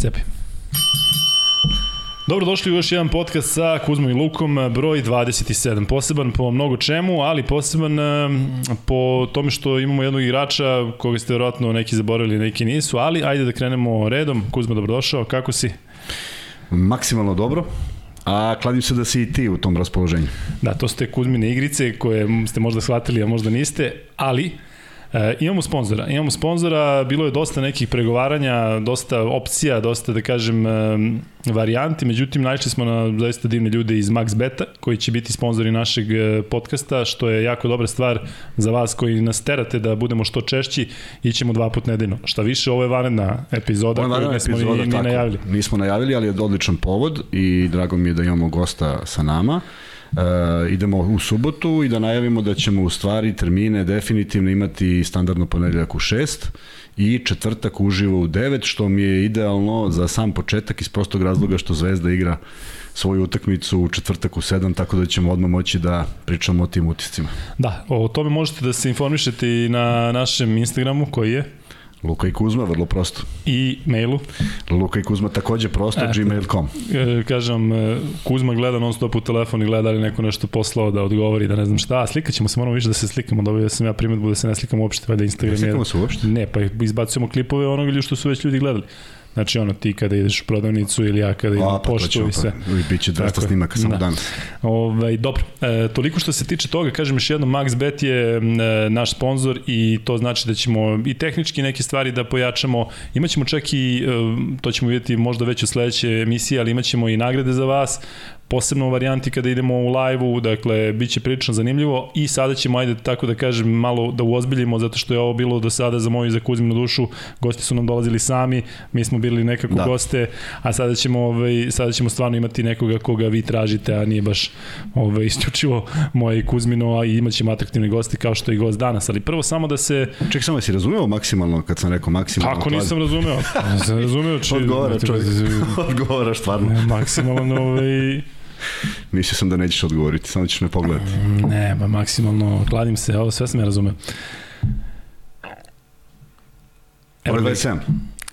Cepaj. Dobro došli u još jedan podcast sa Kuzmom i Lukom, broj 27. Poseban po mnogo čemu, ali poseban po tome što imamo jednog igrača koga ste verovatno neki zaboravili, neki nisu, ali ajde da krenemo redom. Kuzma, dobrodošao, kako si? Maksimalno dobro. A kladim se da si i ti u tom raspoloženju. Da, to ste Kuzmine igrice koje ste možda shvatili, a možda niste, ali E, imamo sponzora, imamo sponzora, bilo je dosta nekih pregovaranja, dosta opcija, dosta da kažem e, varijanti, međutim naišli smo na zaista divne ljude iz Max Beta koji će biti sponzori našeg e, podcasta, što je jako dobra stvar za vas koji nas terate da budemo što češći, ićemo dva put nedeljno. Šta više, ovo je vanredna epizoda koju nismo epizoda, ni, ni najavili. Nismo najavili, ali je odličan povod i drago mi je da imamo gosta sa nama. Uh, idemo u subotu i da najavimo da ćemo u stvari termine definitivno imati standardno ponedeljak u 6 i četvrtak uživo u 9, što mi je idealno za sam početak iz prostog razloga što Zvezda igra svoju utakmicu u četvrtak u 7, tako da ćemo odmah moći da pričamo o tim utiscima. Da, o tome možete da se informišete i na našem Instagramu koji je Luka i Kuzma, vrlo prosto. I mailu? Luka i Kuzma takođe prosto, e, gmail.com. Kažem, e, Kuzma gleda non stop u telefon i gleda da li neko nešto poslao da odgovori, da ne znam šta. Slika ćemo se, moramo više da se slikamo, dobio sam ja primetbu da se ne slikamo uopšte, valjda Instagram. Ne slikamo se uopšte? Ne, pa izbacujemo klipove onoga što su već ljudi gledali. Znači ono ti kada ideš u prodavnicu ili ja kada idem u poštu i sve. Pa, biće 200 snimaka samo da. danas. Ovaj dobro, e, toliko što se tiče toga, kažem još jednom MaxBet je e, naš sponsor i to znači da ćemo i tehnički neke stvari da pojačamo. Imaćemo čak i e, to ćemo videti možda već u sledećoj emisiji, ali imaćemo i nagrade za vas posebno u varijanti kada idemo u live-u, dakle, bit će prilično zanimljivo i sada ćemo, ajde tako da kažem, malo da uozbiljimo, zato što je ovo bilo do sada za moju i za Kuzminu dušu, gosti su nam dolazili sami, mi smo bili nekako da. goste, a sada ćemo, ovaj, sada ćemo stvarno imati nekoga koga vi tražite, a nije baš ovaj, isključivo moje i Kuzmino, a imat ćemo atraktivni gosti kao što je i gost danas, ali prvo samo da se... Ček, samo si razumeo maksimalno kad sam rekao maksimalno? Kako nisam razumeo? Nisam razumeo. Či... Odgovara čovjek, odgovara stvarno. Maksimalno, ovaj, Mislio sam da nećeš odgovoriti, samo ćeš me pogledati. Ne, ba maksimalno, kladim se, ovo sve sam ja razumeo. Broj 27.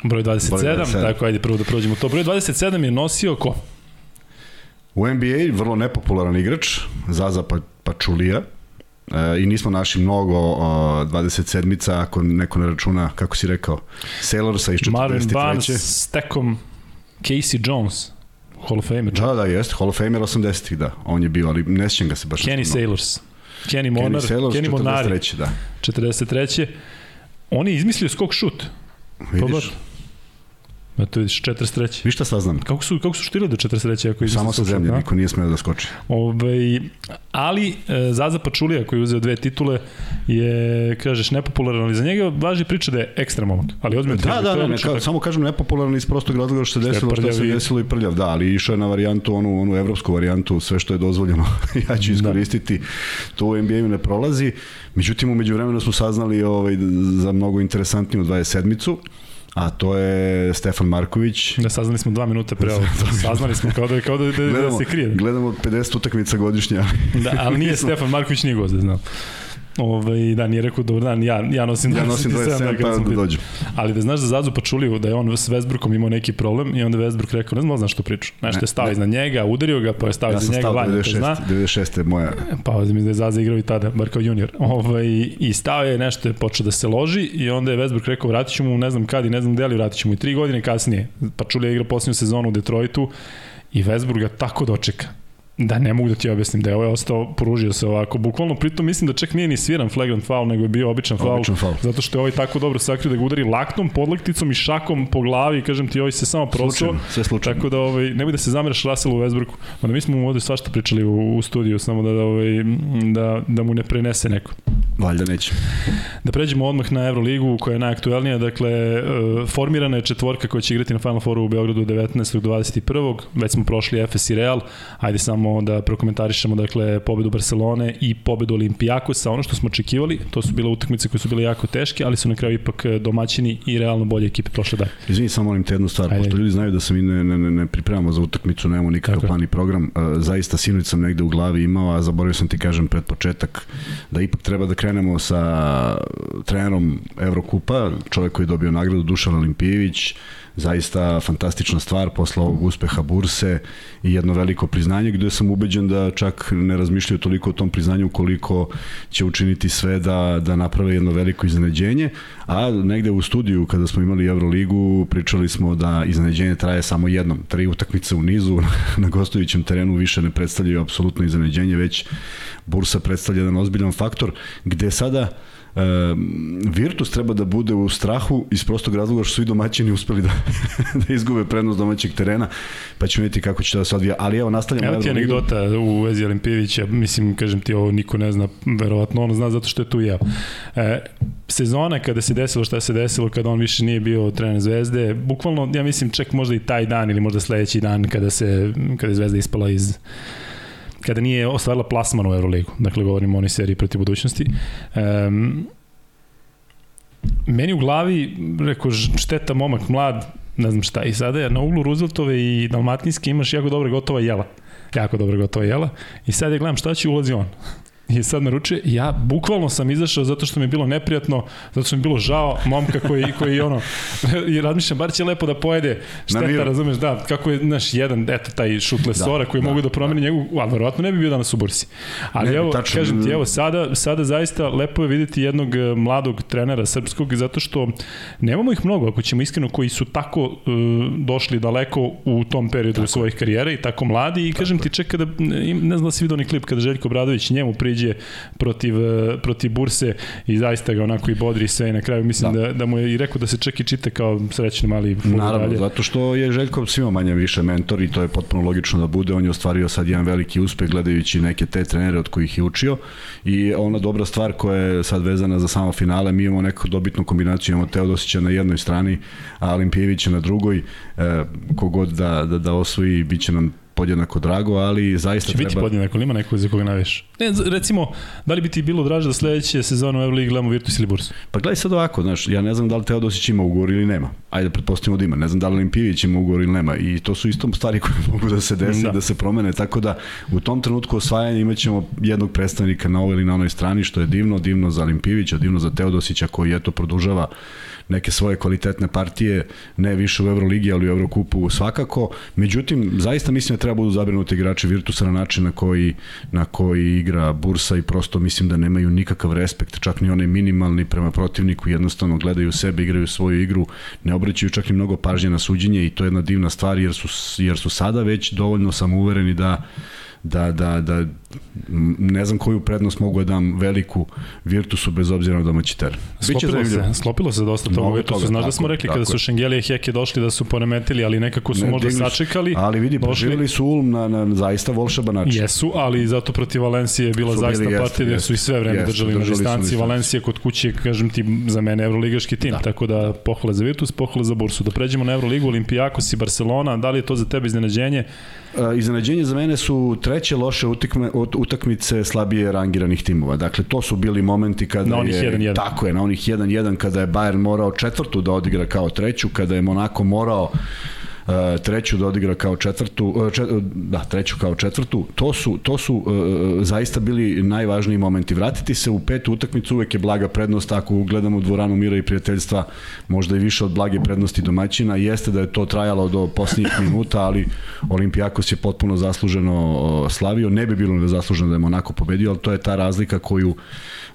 Broj 27, broj 27, tako ajde prvo da prođemo to. Broj 27 je nosio ko? U NBA vrlo nepopularan igrač, Zaza pa, Pačulija. E, I nismo naši mnogo o, 27-ica, ako neko ne računa, kako si rekao, Sailorsa iz 43. Marvin Barnes, Stekom, Casey Jones. Hall of Famer. Da, da, jeste, Hall of Famer 80-ih, da. On je bio, ali ne sjećam ga se baš. Kenny Sailors. Kenny Monar, Kenny, Sailors, Kenny Monari. 43. da. 43. On je izmislio skok šut. Vidiš? Eto vidiš, 43. Vi šta saznam? Kako su, kako su štili do 43. Ako Samo sa zemlje, niko nije smeo da skoči. Ove, ovaj, ali e, Zaza Pačulija koji je uzeo dve titule je, kažeš, nepopularan, ali za njega važi priča da je ekstra momak. Ali ozbiljno da, da, da, ne, ka, samo kažem nepopularan iz prostog razloga što se desilo što se desilo i prljav, da, ali išao je na varijantu, onu, onu evropsku varijantu, sve što je dozvoljeno, ja ću da. iskoristiti, da. to u NBA-u ne prolazi. Međutim, umeđu vremenu smo saznali ovaj, za mnogo interesantniju 27-icu, a to je Stefan Marković. Da, saznali smo dva minuta pre ovo. Saznali smo kao da, kao da, da, gledamo, da se krije. Gledamo 50 utakmica godišnja. da, ali nije Stefan Marković nije gost, da znam. Ovaj, da, nije rekao dobar dan, ja, ja nosim 27, ja nosim 27 pa da dođem. Ali da znaš za Zazu Pačuliju da je on s Westbrookom imao neki problem i onda Westbrook rekao, ne znam, znaš što priču. Nešto je stao iznad njega, udario ga, pa je stao ja iznad njega, vanje, 96, zna. 96 je moja. Pa mislim da je Zaza igrao i tada, bar kao junior. Ovaj, I stao je nešto, je počeo da se loži i onda je Westbrook rekao, vratit ću mu, ne znam kad i ne znam gde, ali vratit mu i tri godine kasnije. Pačulija igra posljednju sezonu u Detroitu i Westbrook ga tako dočeka Da, ne mogu da ti objasnim da je ovaj ostao, pružio se ovako. Bukvalno, pritom mislim da čak nije ni sviran flagrant foul, nego je bio običan foul. Običan foul. Zato što je ovaj tako dobro sakrio da ga udari laktom, podlakticom i šakom po glavi. Kažem ti, ovaj se samo prosao. Sve slučajno. Tako da, ovaj, nemoj da se zameraš Russellu u Westbrooku. Mada mi smo mu ovde svašta pričali u, u studiju, samo da, da, ovaj, da, da mu ne prenese neko. Valjda neće. Da pređemo odmah na Euroligu koja je najaktuelnija. Dakle, e, formirana je četvorka koja će igrati na Final Fouru u Beogradu 19. do 21. Već smo prošli Efes i Real. Ajde samo samo da prokomentarišemo dakle pobedu Barcelone i pobedu Olimpijakosa. Ono što smo očekivali, to su bile utakmice koje su bile jako teške, ali su na kraju ipak domaćini i realno bolje ekipe prošle dalje. Izvini, samo molim te jednu stvar, Ajde. pošto ljudi znaju da se mi ne, ne, ne pripremamo za utakmicu, nemamo nikakav plan i program. Zaista sinoć sam negde u glavi imao, a zaboravio sam ti kažem pred početak da ipak treba da krenemo sa trenerom Evrokupa, čovjek koji je dobio nagradu Dušan Olimpijević, zaista fantastična stvar posle ovog uspeha Burse i jedno veliko priznanje gde sam ubeđen da čak ne razmišljaju toliko o tom priznanju koliko će učiniti sve da, da naprave jedno veliko iznenađenje, a negde u studiju kada smo imali Euroligu pričali smo da iznenađenje traje samo jednom, tri utakmice u nizu na gostujućem terenu više ne predstavljaju apsolutno iznenađenje, već Bursa predstavlja jedan ozbiljan faktor gde sada Virtus treba da bude u strahu iz prostog razloga što su i domaćini uspeli da, da izgube prednost domaćeg terena, pa ćemo vidjeti kako će da se odvija. Ali evo, nastavljamo. Evo ti anegdota u vezi Olimpijevića, mislim, kažem ti, ovo niko ne zna, verovatno on zna zato što je tu ja. E, sezona kada se desilo šta se desilo, kada on više nije bio trener Zvezde, bukvalno, ja mislim, čak možda i taj dan ili možda sledeći dan kada se kada je Zvezda ispala iz kada nije ostvarila plasman u Euroligu. Dakle, govorimo o onoj seriji protiv budućnosti. Um, meni u glavi, rekao, šteta momak mlad, ne znam šta, i sada je na uglu Rooseveltove i Dalmatinske imaš jako dobro gotova jela. Jako dobro gotova jela. I sad je gledam šta će, ulazi on i sad naručuje, ja bukvalno sam izašao zato što mi je bilo neprijatno, zato što mi je bilo žao momka koji, koji ono, i razmišljam, bar će lepo da pojede šteta, razumeš, da, kako je, znaš, jedan, eto, taj šutle da, sora koji da, mogu da promeni da. njegu, a verovatno ne bi bio danas u bursi. Ali ne, evo, tačno, kažem ti, evo, sada, sada zaista lepo je videti jednog e, mladog trenera srpskog, zato što nemamo ih mnogo, ako ćemo iskreno, koji su tako uh, došli daleko u tom periodu tako. svojih karijera i tako mladi i kažem ti, čeka da, ne znam da si vidio onaj klip kada Željko Bradović njemu priđe priđe protiv, e, protiv Burse i zaista ga onako i bodri sve i na kraju mislim da. da, da mu je i rekao da se čak i čite kao srećni mali futbol Naravno, dalje. zato što je Željko svima manje više mentor i to je potpuno logično da bude. On je ostvario sad jedan veliki uspeh gledajući neke te trenere od kojih je učio i ona dobra stvar koja je sad vezana za samo finale, mi imamo neku dobitnu kombinaciju, imamo Teodosića na jednoj strani, a Olimpijevića na drugoj, e, kogod da, da, da osvoji, bit će nam podjednako drago, ali zaista Će treba... biti podjednako, ima neko za koga naviš? Ne, recimo, da li bi ti bilo draže da sledeće sezone u Euroligi gledamo Virtus ili Burs? Pa gledaj sad ovako, znaš, ja ne znam da li Teodosić ima ugovor ili nema. Ajde, pretpostavimo da ima. Ne znam da li Olimpijević ima ugovor ili nema. I to su isto stvari koje mogu da se desi, da. da se promene. Tako da u tom trenutku osvajanja imaćemo jednog predstavnika na ovoj ili na onoj strani, što je divno, divno za Olimpijevića, divno za Teodosića koji eto produžava neke svoje kvalitetne partije, ne više u Euroligi, ali u Eurokupu svakako. Međutim, zaista mislim da treba budu zabrinuti igrači Virtusa na način na koji, na koji igra Bursa i prosto mislim da nemaju nikakav respekt, čak ni onaj minimalni prema protivniku, jednostavno gledaju sebe, igraju svoju igru, ne obraćaju čak i mnogo pažnje na suđenje i to je jedna divna stvar jer su, jer su sada već dovoljno samouvereni da da, da, da ne znam koju prednost mogu da dam veliku Virtusu bez obzira na domaći teren. Sklopilo se, sklopilo se dosta toga Virtusu. Znaš da smo rekli kada su Šengelije i Heke došli da su poremetili, ali nekako su ne, možda sačekali. Ali vidi, došli... su Ulm na, na zaista volšeba način. Jesu, ali zato protiv Valencije je bila su zaista partija su i sve vreme držali na distanci. Valencija kod kuće, kažem ti, za mene evroligaški tim, da. tako da pohvale za Virtus, pohvale za Bursu. Da pređemo na Evroligu, Olimpijakos i Barcelona, da li je to za tebe iznenađenje? Iznenađenje za mene su treće loše utakme, utakmice slabije rangiranih timova. Dakle, to su bili momenti kada na onih je... 1 -1. Tako je, na onih 1-1 kada je Bayern morao četvrtu da odigra kao treću, kada je Monako morao treću da odigra kao četvrtu, e, čet, da, treću kao četvrtu, to su, to su zaista bili najvažniji momenti. Vratiti se u petu utakmicu uvek je blaga prednost, ako gledamo dvoranu mira i prijateljstva, možda i više od blage prednosti domaćina, jeste da je to trajalo do posljednjih minuta, ali Olimpijakos je potpuno zasluženo slavio, ne bi bilo nezasluženo da je Monako pobedio, ali to je ta razlika koju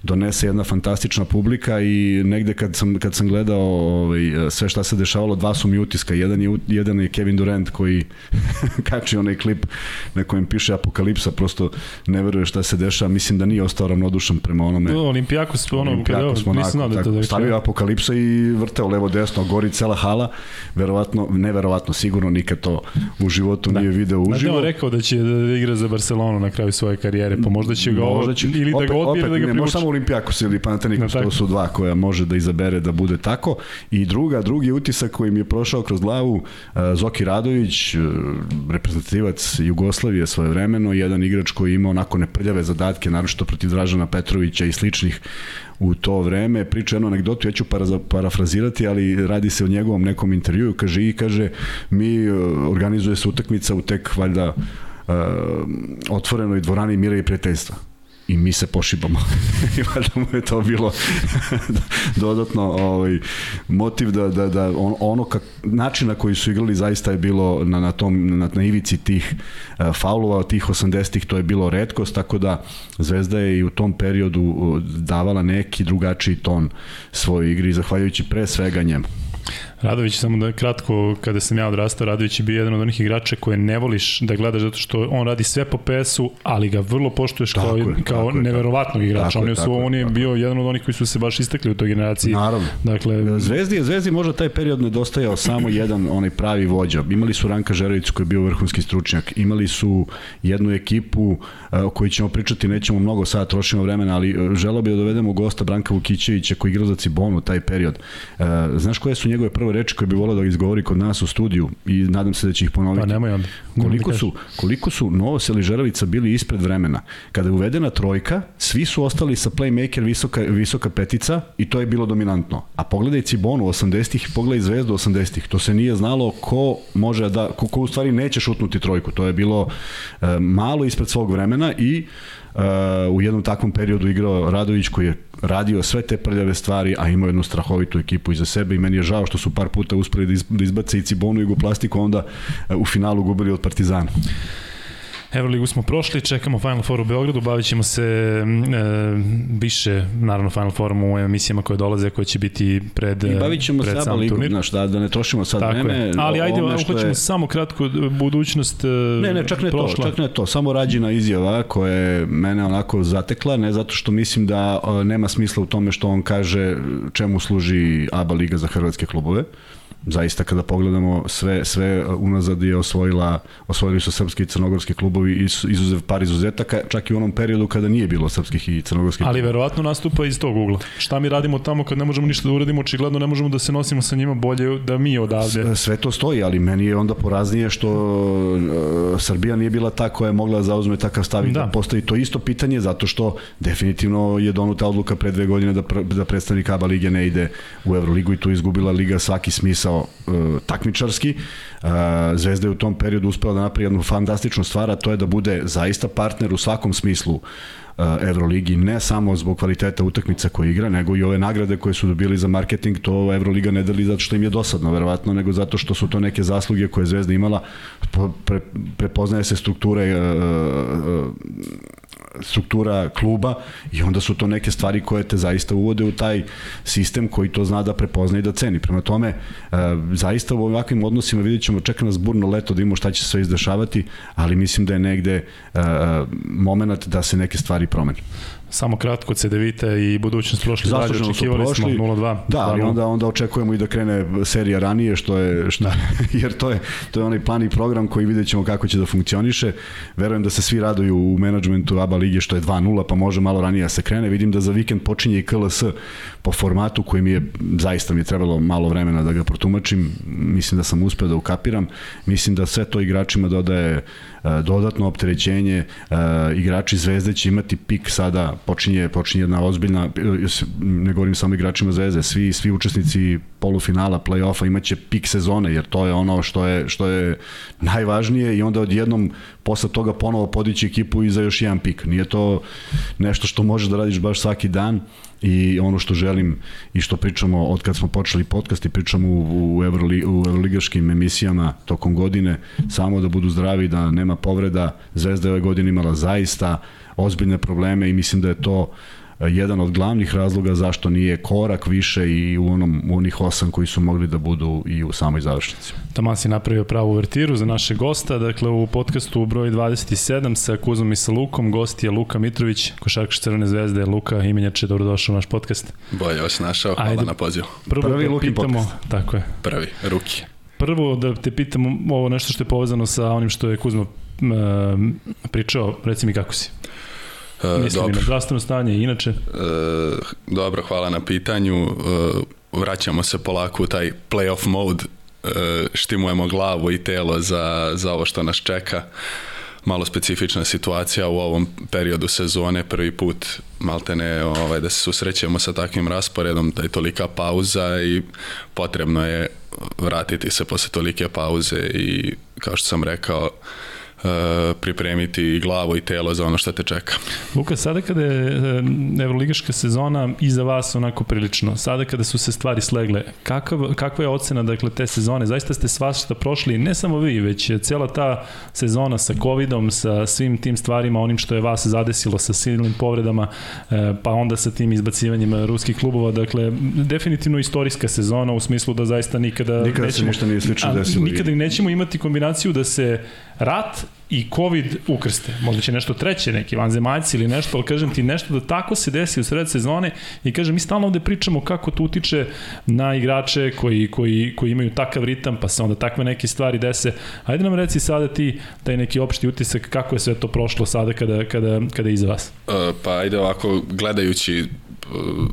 donese jedna fantastična publika i negde kad sam, kad sam gledao ovaj, sve šta se dešavalo, dva su mi utiska. Jedan je, jedan je Kevin Durant koji kači onaj klip na kojem piše Apokalipsa, prosto ne veruje šta se dešava. Mislim da nije ostao ravnodušan prema onome. No, Olimpijakos, ono, Olimpijakos kada, nisam da to da Stavio Apokalipsa i vrteo levo desno, gori cela hala. Verovatno, neverovatno, sigurno nikad to u životu da. nije video uživo. Da, on rekao da će da igra za Barcelonu na kraju svoje karijere, pa možda će ga možda će, ili opet, da ga odbije da ga privuče. samo Olimpijakos ili Panathinaikos, to su dva koja može da izabere da bude tako. I druga, drugi utisak koji mi je prošao kroz glavu, uh, Zoki Radović, uh, reprezentativac Jugoslavije svoje vremeno, jedan igrač koji ima onako neprljave zadatke, naročito protiv Dražana Petrovića i sličnih u to vreme. Priča jednu anegdotu, ja ću para, parafrazirati, ali radi se o njegovom nekom intervju, kaže i kaže, mi uh, organizuje se utakmica u tek valjda uh, otvorenoj dvorani mira i prijateljstva i mi se pošibamo. I valjda mu je to bilo dodatno ovaj, motiv da, da, da on, ono kak, način na koji su igrali zaista je bilo na, na tom na, na ivici tih uh, faulova, tih 80-ih, to je bilo redkost, tako da Zvezda je i u tom periodu davala neki drugačiji ton svojoj igri, zahvaljujući pre svega njemu. Radović, samo da kratko, kada sam ja odrastao, Radović je bio jedan od onih igrača koje ne voliš da gledaš zato što on radi sve po PS-u, ali ga vrlo poštuješ tako kao, je, kao tako neverovatnog igrača. Tako on je, tako, on je tako. bio jedan od onih koji su se baš istakli u toj generaciji. Naravno. Dakle, Zvezdi je Zvezdi možda taj period nedostajao samo jedan onaj pravi vođa. Imali su Ranka Žerović koji je bio vrhunski stručnjak. Imali su jednu ekipu o kojoj ćemo pričati, nećemo mnogo sada trošimo vremena, ali e, želeo bih da dovedemo gosta Branka Vukićevića koji igrao za Cibonu taj period. E, znaš koje su njegove prve reči koje bi volao da izgovori kod nas u studiju i nadam se da će ih ponoviti. Pa nemoj onda. Koliko su, koliko su Novosel i Žeravica bili ispred vremena. Kada je uvedena trojka, svi su ostali sa playmaker visoka, visoka petica i to je bilo dominantno. A pogledaj Cibonu 80-ih, pogledaj Zvezdu 80-ih. To se nije znalo ko može da, ko, ko u stvari neće šutnuti trojku. To je bilo uh, malo ispred svog vremena i uh, u jednom takvom periodu igrao Radović koji je radio sve te prljave stvari, a imao jednu strahovitu ekipu iza sebe i meni je žao što su par puta uspeli da, da izbace i Cibonu i Jugoplastiku, onda uh, u finalu gubili od Partizana. Evroligu smo prošli, čekamo Final Four u Beogradu, bavit ćemo se e, više, naravno, Final Fourom u emisijama koje dolaze, koje će biti pred I bavit ćemo se ABA ligu, znaš, da, da ne trošimo sad Tako vreme. Je. Ali ajde, hoćemo je... samo kratko budućnost Ne, ne, čak ne prošla. to, čak ne to, samo rađena izjava koja je mene onako zatekla, ne zato što mislim da nema smisla u tome što on kaže čemu služi ABA liga za hrvatske klubove zaista kada pogledamo sve sve unazad je osvojila osvojili su srpski i crnogorski klubovi izuzev par izuzetaka čak i u onom periodu kada nije bilo srpskih i crnogorskih ali verovatno nastupa iz tog ugla. Šta mi radimo tamo kad ne možemo ništa da uradimo? Očigledno ne možemo da se nosimo sa njima bolje da mi odavde. Sve, to stoji ali meni je onda poraznije što uh, Srbija nije bila ta koja je mogla da zauzme takav stav i da. da postavi to isto pitanje zato što definitivno je donuta odluka pre dve godine da, pr da predstavnik ABA lige ne ide u Euroligu i tu izgubila liga svaki smisao posao uh, takmičarski. Uh, Zvezda je u tom periodu uspela da napravi jednu fantastičnu stvar, a to je da bude zaista partner u svakom smislu uh, Euroligi, ne samo zbog kvaliteta utakmica koje igra, nego i ove nagrade koje su dobili za marketing, to Euroliga ne deli zato što im je dosadno, verovatno, nego zato što su to neke zasluge koje Zvezda imala, pre, prepoznaje se strukture uh, uh, struktura kluba i onda su to neke stvari koje te zaista uvode u taj sistem koji to zna da prepozna i da ceni. Prema tome, e, zaista u ovakvim odnosima vidjet ćemo, čeka nas burno leto da vidimo šta će se sve izdešavati, ali mislim da je negde e, moment da se neke stvari promeni. Samo kratko CDVita i budućnost prošli dalje, očekivali prošli, smo 0-2. Da, ali onda, onda očekujemo i da krene serija ranije, što je, što, da. jer to je, to je onaj plan i program koji vidjet ćemo kako će da funkcioniše. Verujem da se svi raduju u menadžmentu ABA lige što je 2-0, pa može malo ranije da se krene. Vidim da za vikend počinje i KLS po formatu koji mi je, zaista mi je trebalo malo vremena da ga protumačim. Mislim da sam uspeo da ukapiram. Mislim da sve to igračima dodaje E, dodatno opterećenje, e, igrači Zvezde će imati pik sada, počinje, počinje jedna ozbiljna, ne govorim samo igračima Zvezde, svi, svi učesnici polufinala, play-offa imaće pik sezone, jer to je ono što je, što je najvažnije i onda odjednom posle toga ponovo podići ekipu i za još jedan pik. Nije to nešto što možeš da radiš baš svaki dan i ono što želim i što pričamo od kad smo počeli podcast i pričamo u, u, Euroli, u Euroligaškim emisijama tokom godine, samo da budu zdravi, da nema povreda. Zvezda je ove godine imala zaista ozbiljne probleme i mislim da je to jedan od glavnih razloga zašto nije korak više i u onom u onih osam koji su mogli da budu i u samoj završnici. Taman si napravio pravu vertiru za naše gosta, dakle u podcastu u broj 27 sa Kuzom i sa Lukom, gost je Luka Mitrović, košarkaš Crvene zvezde. Luka, imenjače, dobrodošao u naš podcast. Bolje vas našao, hvala Ajde. na pozivu. Prvo Prvi da pitamo, podcast. tako je. Prvi, ruki. Prvo da te pitamo ovo nešto što je povezano sa onim što je Kuzma pričao, reci mi kako si. Uh, Mislim dobro. na zdravstveno stanje i inače? Uh, dobro, hvala na pitanju. Uh, vraćamo se polako u taj playoff mode, uh, štimujemo glavu i telo za, za ovo što nas čeka. Malo specifična situacija u ovom periodu sezone, prvi put maltene ovaj, da se susrećemo sa takvim rasporedom, da je tolika pauza i potrebno je vratiti se posle tolike pauze i kao što sam rekao, pripremiti i glavu i telo za ono što te čeka. Luka, sada kada je Evroligaška sezona iza vas onako prilično, sada kada su se stvari slegle, kakav, kakva je ocena dakle, te sezone? Zaista ste svašta prošli, ne samo vi, već cela ta sezona sa covidom, sa svim tim stvarima, onim što je vas zadesilo sa silnim povredama, pa onda sa tim izbacivanjem ruskih klubova, dakle, definitivno istorijska sezona u smislu da zaista nikada... Nikada nećemo, se ništa nije slično desilo. Nikada nećemo imati kombinaciju da se rat i COVID ukrste. Možda će nešto treće, neki vanzemaljci ili nešto, ali kažem ti nešto da tako se desi u sred sezone i kažem, mi stalno ovde pričamo kako to utiče na igrače koji, koji, koji imaju takav ritam, pa se onda takve neke stvari dese. Ajde nam reci sada ti taj neki opšti utisak kako je sve to prošlo sada kada, kada, kada je iza vas. Uh, pa ajde ovako, gledajući uh,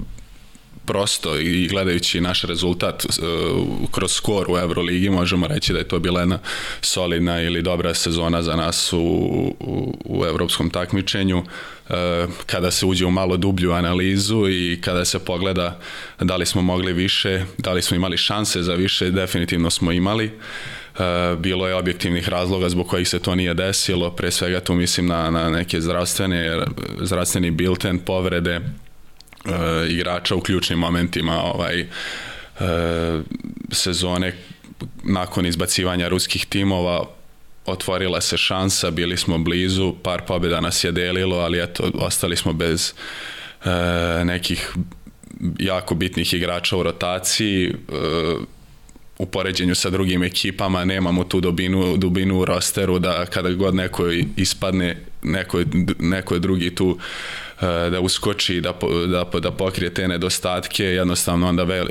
prosto i gledajući naš rezultat uh, kroz skor u Euroligi možemo reći da je to bila jedna solidna ili dobra sezona za nas u, u, u evropskom takmičenju uh, kada se uđe u malo dublju analizu i kada se pogleda da li smo mogli više, da li smo imali šanse za više, definitivno smo imali. Uh, bilo je objektivnih razloga zbog kojih se to nije desilo, pre svega tu mislim na, na neke zdravstvene, zdravstveni bilten, povrede, e, igrača u ključnim momentima ovaj, e, sezone nakon izbacivanja ruskih timova otvorila se šansa, bili smo blizu, par pobjeda nas je delilo, ali eto, ostali smo bez e, nekih jako bitnih igrača u rotaciji, e, u poređenju sa drugim ekipama nemamo tu dubinu, dubinu u rosteru da kada god neko ispadne neko, neko je drugi tu da uskoči da, da, da pokrije te nedostatke jednostavno onda ve,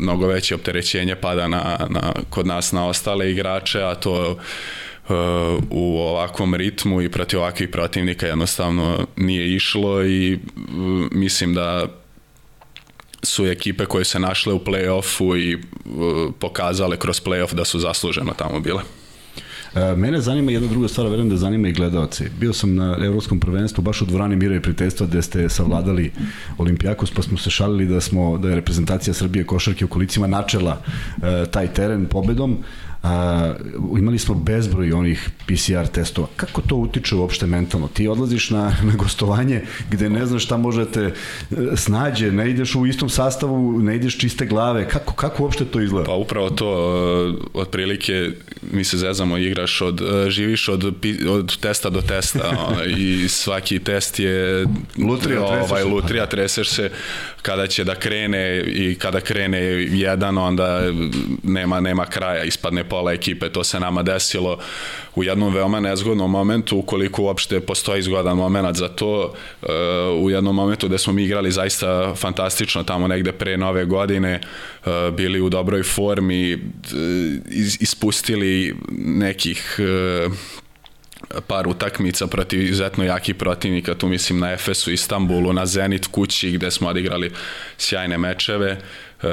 mnogo veće opterećenje pada na, na, kod nas na ostale igrače a to e, u ovakvom ritmu i protiv ovakvih protivnika jednostavno nije išlo i mislim da su ekipe koje se našle u play-offu i uh, pokazale kroz play-off da su zasluženo tamo bile. E, mene zanima jedna druga stvar, verujem da zanima i gledalci. Bio sam na evropskom prvenstvu baš u dvorani Mira i prijateljstva gde ste savladali Olimpijakos, pa smo se šalili da smo da je reprezentacija Srbije košarke u kolicima načela e, taj teren pobedom a, imali smo bezbroj onih PCR testova. Kako to utiče uopšte mentalno? Ti odlaziš na, na gostovanje gde ne znaš šta možete e, snađe, ne ideš u istom sastavu, ne ideš čiste glave. Kako, kako uopšte to izgleda? Pa upravo to, e, otprilike mi se zezamo, igraš od, e, živiš od, od testa do testa i svaki test je lutrija, ovaj, lutrija, treseš se kada će da krene i kada krene jedan, onda nema, nema kraja, ispadne pola ekipe, to se nama desilo u jednom veoma nezgodnom momentu, ukoliko uopšte postoji zgodan moment za to, uh, u jednom momentu gde smo mi igrali zaista fantastično tamo negde pre nove godine, uh, bili u dobroj formi, uh, ispustili nekih par utakmica protiv izuzetno jakih protivnika, tu mislim na Efesu, Istanbulu, na Zenit kući gde smo odigrali sjajne mečeve e,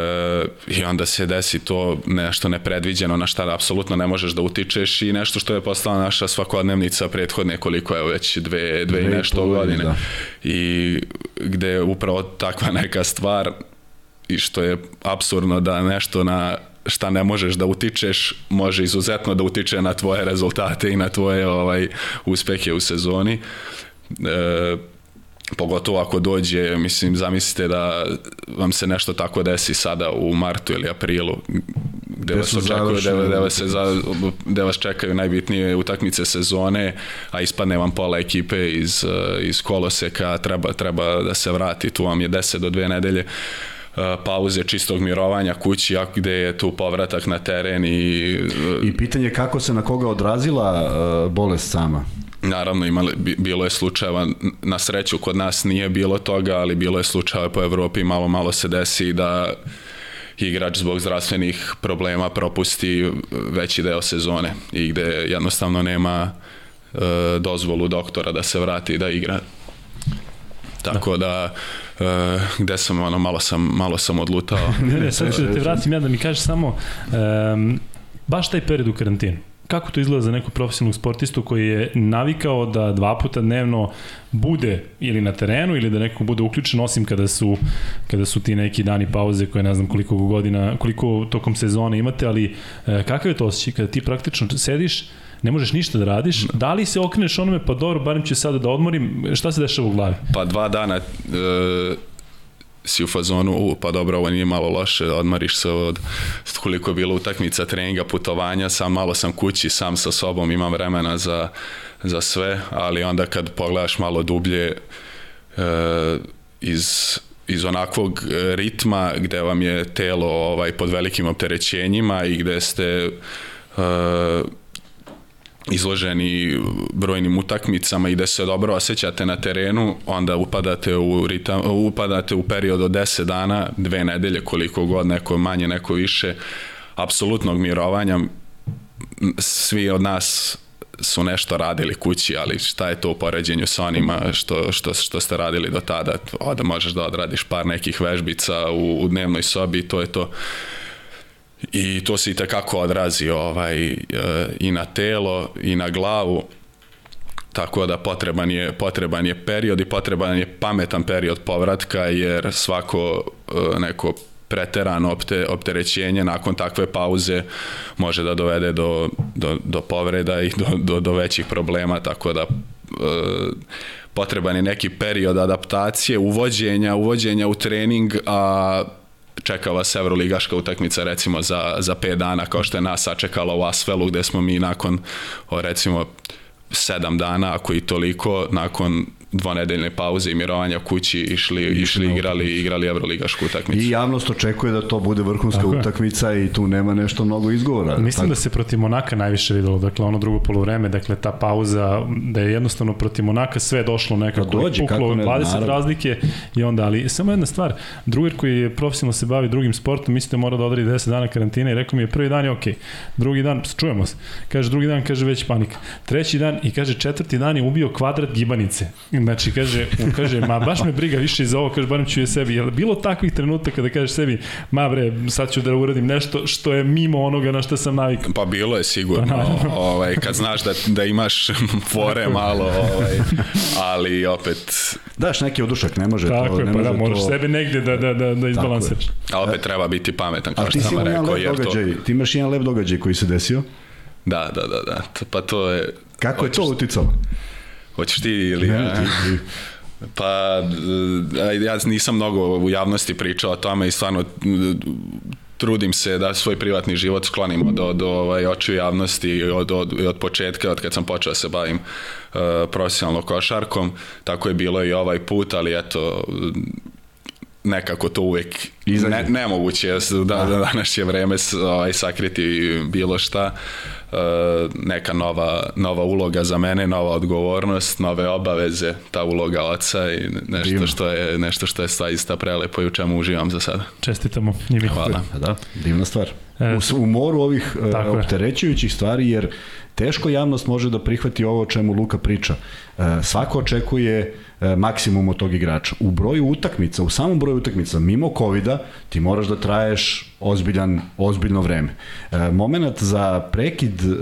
i onda se desi to nešto nepredviđeno na šta apsolutno ne možeš da utičeš i nešto što je postala naša svakodnevnica prethodne koliko je već dve, dve i nešto godine da. i gde je upravo takva neka stvar i što je absurdno da nešto na šta ne možeš da utičeš, može izuzetno da utiče na tvoje rezultate i na tvoje ovaj uspehe u sezoni. E, pogotovo ako dođe, mislim, zamislite da vam se nešto tako desi sada u martu ili aprilu, gde vas, očekuju, gde, gde, vas se za, gde vas čekaju najbitnije utakmice sezone, a ispadne vam pola ekipe iz, iz koloseka, treba, treba da se vrati, tu vam je 10 do 2 nedelje, pauze čistog mirovanja kući, a gde je tu povratak na teren i... I pitanje kako se na koga odrazila eh, bolest sama? Naravno, imali, bilo je slučajeva, na sreću kod nas nije bilo toga, ali bilo je slučajeva po Evropi, malo malo se desi da igrač zbog zdravstvenih problema propusti veći deo sezone i gde jednostavno nema e, dozvolu doktora da se vrati da igra. Tako da, da uh, gde sam, ono, malo sam, malo sam odlutao. ne, ne, sad ću da te vratim ja da mi kažeš samo, um, baš taj period u karantinu, kako to izgleda za nekog profesionalnog sportistu koji je navikao da dva puta dnevno bude ili na terenu ili da neko bude uključen osim kada su kada su ti neki dani pauze koje ne znam koliko godina koliko tokom sezone imate ali e, kakav je to osjećaj kada ti praktično sediš ne možeš ništa da radiš, da li se okreneš onome, pa dobro, barem ću sada da odmorim, šta se dešava u glavi? Pa dva dana e, si u fazonu, u, pa dobro, ovo nije malo loše, odmariš se od koliko je bilo utakmica, treninga, putovanja, sam malo sam kući, sam sa sobom, imam vremena za, za sve, ali onda kad pogledaš malo dublje e, iz iz onakvog ritma gde vam je telo ovaj pod velikim opterećenjima i gde ste uh, izloženi brojnim utakmicama i da se dobro osjećate na terenu, onda upadate u, ritam, upadate u period od 10 dana, dve nedelje, koliko god, neko manje, neko više, apsolutnog mirovanja. Svi od nas su nešto radili kući, ali šta je to u poređenju sa onima što, što, što ste radili do tada? O, da možeš da odradiš par nekih vežbica u, u dnevnoj sobi, to je to i to se i tekako odrazi ovaj, e, i na telo i na glavu. Tako da potreban je, potreban je period i potreban je pametan period povratka jer svako e, neko preterano opte, opterećenje nakon takve pauze može da dovede do, do, do povreda i do, do, do većih problema, tako da e, potreban je neki period adaptacije, uvođenja, uvođenja u trening, a čeka vas Evroligaška utakmica recimo za, za 5 dana kao što je nas sačekala u Asvelu gde smo mi nakon o, recimo 7 dana ako i toliko nakon dvonedeljne pauze i mirovanja kući išli, išli igrali, igrali Evroligašku utakmicu. I javnost očekuje da to bude vrhunska Tako utakmica je. i tu nema nešto mnogo izgovora. Mislim Tako. da se protiv Monaka najviše videlo, dakle ono drugo polovreme, dakle ta pauza, da je jednostavno protiv Monaka sve došlo nekako pa dođe, puklo, ne, 20 naravno. razlike i onda, ali samo jedna stvar, drugar koji je profesionalno se bavi drugim sportom, mislite mora da odradi 10 dana karantina i rekao mi je prvi dan je ok, drugi dan, čujemo se, kaže drugi dan, kaže već panika, treći dan i kaže četvrti dan je ubio kvadrat gibanice Znači, kaže, on kaže, ma baš me briga više za ovo, kaže, barem ću je sebi. Jel bilo takvih trenutaka da kažeš sebi, ma bre, sad ću da uradim nešto što je mimo onoga na što sam navik? Pa bilo je sigurno, ovaj, kad znaš da, da imaš fore malo, ovaj, ali opet... Daš neki odušak, ne može Tako to. Je, ne pa da, može moraš to... sebe negde da, da, da, da izbalansiraš. A opet treba biti pametan, kao što sam rekao. Jer događaj, to... Ti imaš jedan lep događaj koji se desio? Da, da, da, da. Pa to je... Kako je to uticalo? Hoćeš ti ili ne, ja? Ti, Pa, ja nisam mnogo u javnosti pričao o tome i stvarno trudim se da svoj privatni život sklonimo do, do ovaj, očiju javnosti od, od, od početka, od kad sam počeo da se bavim uh, profesionalno košarkom, tako je bilo i ovaj put, ali eto, nekako to uvek ne, nemoguće je da, da današnje vreme ovaj, sakriti bilo šta. E, neka nova, nova uloga za mene, nova odgovornost, nove obaveze, ta uloga oca i nešto Divno. što je nešto što je zaista prelepo i u čemu uživam za sada. Čestitamo njimi. Hvala. Da, divna stvar. E, u, u moru ovih uh, opterećujućih stvari, jer teško javnost može da prihvati ovo o čemu Luka priča. Uh, svako očekuje E, maksimum od tog igrača. U broju utakmica, u samom broju utakmica, mimo covid ti moraš da traješ ozbiljan, ozbiljno vreme. E, moment za prekid, e,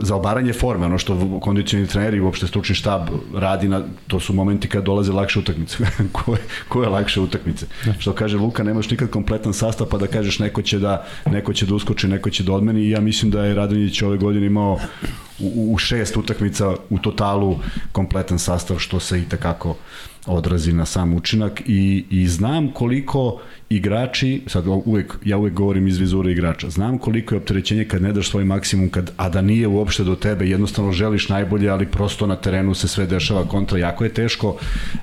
za obaranje forme, ono što kondicioni treneri i uopšte stručni štab radi, na, to su momenti kad dolaze lakše utakmice. ko, je, ko je lakše utakmice? Ne. Što kaže Luka, nemaš nikad kompletan sastav pa da kažeš neko će da, neko će da uskoči, neko će da odmeni i ja mislim da je Radonjić ove godine imao u, u šest utakmica u totalu kompletan sastav što se i takako odrazi na sam učinak i, i znam koliko igrači, sad uvek, ja uvek govorim iz vizure igrača, znam koliko je opterećenje kad ne daš svoj maksimum, kad, a da nije uopšte do tebe, jednostavno želiš najbolje, ali prosto na terenu se sve dešava kontra, jako je teško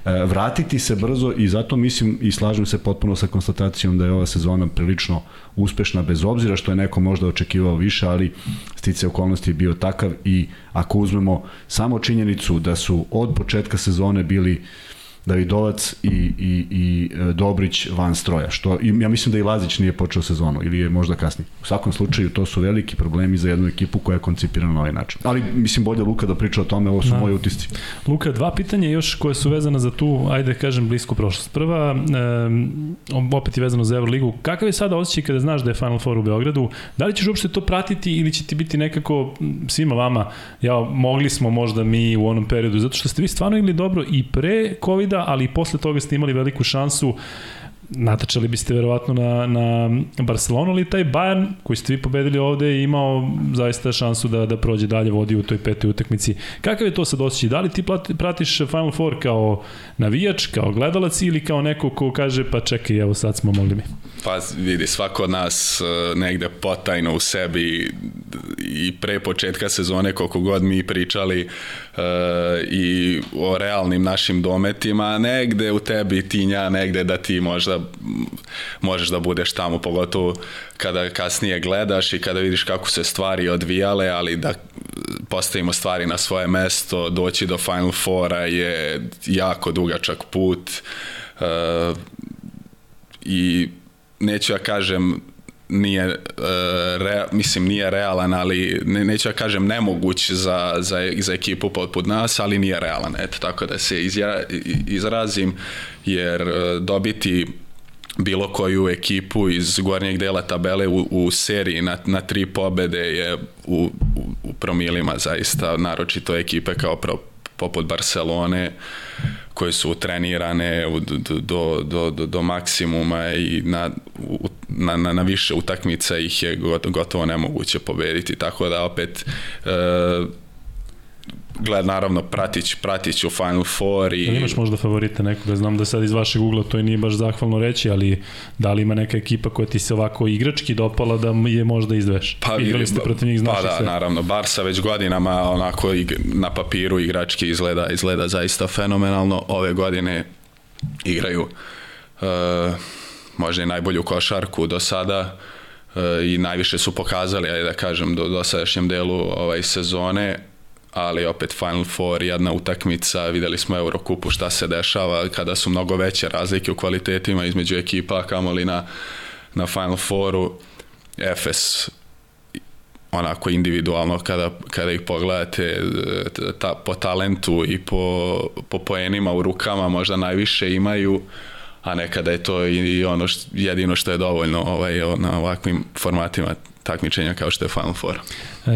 e, vratiti se brzo i zato mislim i slažem se potpuno sa konstatacijom da je ova sezona prilično uspešna bez obzira što je neko možda očekivao više, ali stice okolnosti je bio takav i ako uzmemo samo činjenicu da su od početka sezone bili Davidovac i, i, i e, Dobrić van stroja. Što, ja mislim da i Lazić nije počeo sezonu ili je možda kasnije. U svakom slučaju to su veliki problemi za jednu ekipu koja je koncipirana na ovaj način. Ali mislim bolje Luka da priča o tome, ovo su da. moje utisci. Luka, dva pitanja još koje su vezane za tu, ajde kažem, blisku prošlost. Prva, um, opet je vezano za Euroligu. Kakav je sada osjećaj kada znaš da je Final Four u Beogradu? Da li ćeš uopšte to pratiti ili će ti biti nekako svima vama, ja, mogli smo možda mi u onom periodu, zato što ste vi stvarno igli dobro i pre covid ali posle toga ste imali veliku šansu natačali biste verovatno na, na Barcelonu, ali taj Bayern koji ste vi pobedili ovde je imao zaista šansu da, da prođe dalje, vodi u toj petoj utakmici. Kakav je to sad osjećaj? Da li ti pratiš Final Four kao navijač, kao gledalac ili kao neko ko kaže pa čekaj, evo sad smo mogli mi? Pa vidi, svako od nas e, negde potajno u sebi i pre početka sezone koliko god mi pričali uh, i o realnim našim dometima, negde u tebi tinja, negde da ti možda možeš da budeš tamo, pogotovo kada kasnije gledaš i kada vidiš kako se stvari odvijale, ali da postavimo stvari na svoje mesto, doći do Final Fora je jako dugačak put uh, i neću ja kažem nije uh, re, mislim nije realan, ali ne, neću ja kažem nemoguć za, za, za ekipu poput nas, ali nije realan, eto tako da se izja, izrazim, jer uh, dobiti bilo koju ekipu iz gornjeg dela tabele u, u seriji na, na tri pobede je u, u, u promilima zaista, naročito ekipe kao pro, poput Barcelone koje su trenirane do, do, do, do, maksimuma i na, na, na, na više utakmica ih je gotovo nemoguće pobediti, tako da opet e, gled, naravno, pratić, pratić u Final Four. I... Da imaš možda favorite nekoga? Znam da sad iz vašeg ugla to i nije baš zahvalno reći, ali da li ima neka ekipa koja ti se ovako igrački dopala da je možda izdveš? Pa, Igrali ste protiv njih, znaš Pa da, sve. naravno. Barsa već godinama onako na papiru igrački izgleda, izgleda zaista fenomenalno. Ove godine igraju uh, možda i najbolju košarku do sada uh, i najviše su pokazali, ajde da kažem, do dosadašnjem delu ovaj sezone ali opet Final Four, jedna utakmica, videli smo Eurokupu šta se dešava kada su mnogo veće razlike u kvalitetima između ekipa, kamoli na, na Final Fouru. Efes onako individualno kada, kada ih pogledate ta, po talentu i po, po poenima u rukama možda najviše imaju a nekada je to i ono što, jedino što je dovoljno ovaj, na ovakvim formatima takmičenja kao što je Final Four. E,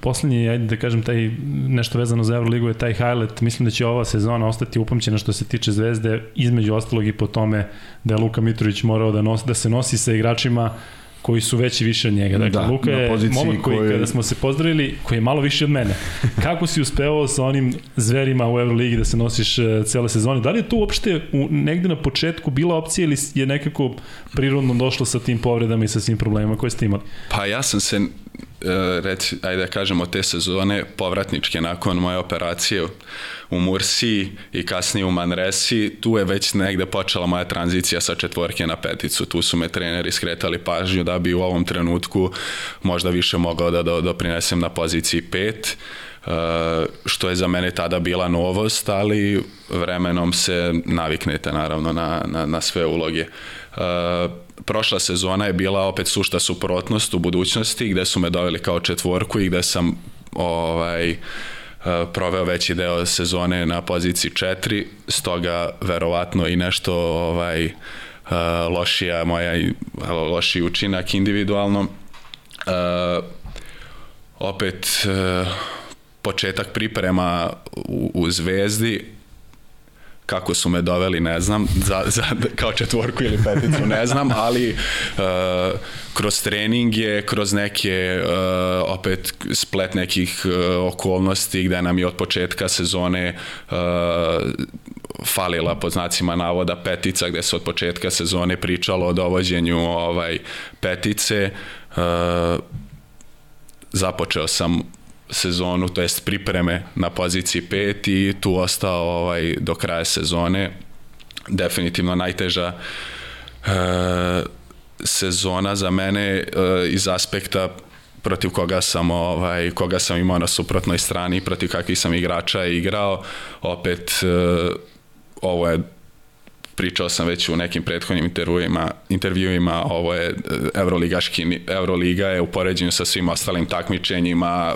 poslednji, ajde da kažem, taj nešto vezano za Euroligu je taj highlight. Mislim da će ova sezona ostati upamćena što se tiče Zvezde, između ostalog i po tome da je Luka Mitrović morao da, nos, da se nosi sa igračima koji su veći više od njega. Dakle, da, Luka je momak koji, koje... kada smo se pozdravili, koji je malo više od mene. Kako si uspevao sa onim zverima u Euroligi da se nosiš uh, cele sezone? Da li je to uopšte u, negde na početku bila opcija ili je nekako prirodno došlo sa tim povredama i sa svim problemima koje ste imali? Pa ja sam se E, reci, ajde da kažemo, te sezone povratničke nakon moje operacije u Mursi i kasnije u Manresi, tu je već negde počela moja tranzicija sa četvorke na peticu. Tu su me treneri skretali pažnju da bi u ovom trenutku možda više mogao da doprinesem na poziciji pet, e, što je za mene tada bila novost, ali vremenom se naviknete naravno na, na, na sve uloge. Uh, prošla sezona je bila opet sušta suprotnost u budućnosti gde su me doveli kao četvorku i gde sam ovaj, proveo veći deo sezone na poziciji 4, stoga verovatno i nešto ovaj, lošija moja loši učinak individualno. Opet početak priprema u, u Zvezdi kako su me doveli, ne znam, za, za, kao četvorku ili peticu, ne znam, ali uh, kroz treninge, kroz neke uh, opet splet nekih uh, okolnosti gde nam je od početka sezone uh, falila pod znacima navoda petica gde se od početka sezone pričalo o dovođenju ovaj petice uh, započeo sam sezonu, to jest pripreme na poziciji 5 i tu ostao ovaj, do kraja sezone. Definitivno najteža e, sezona za mene e, iz aspekta protiv koga sam ovaj koga sam imao na suprotnoj strani protiv kakvih sam igrača igrao opet e, ovo je pričao sam već u nekim prethodnim intervjuima, intervjuima ovo je e, Evroligaški, Evroliga je u poređenju sa svim ostalim takmičenjima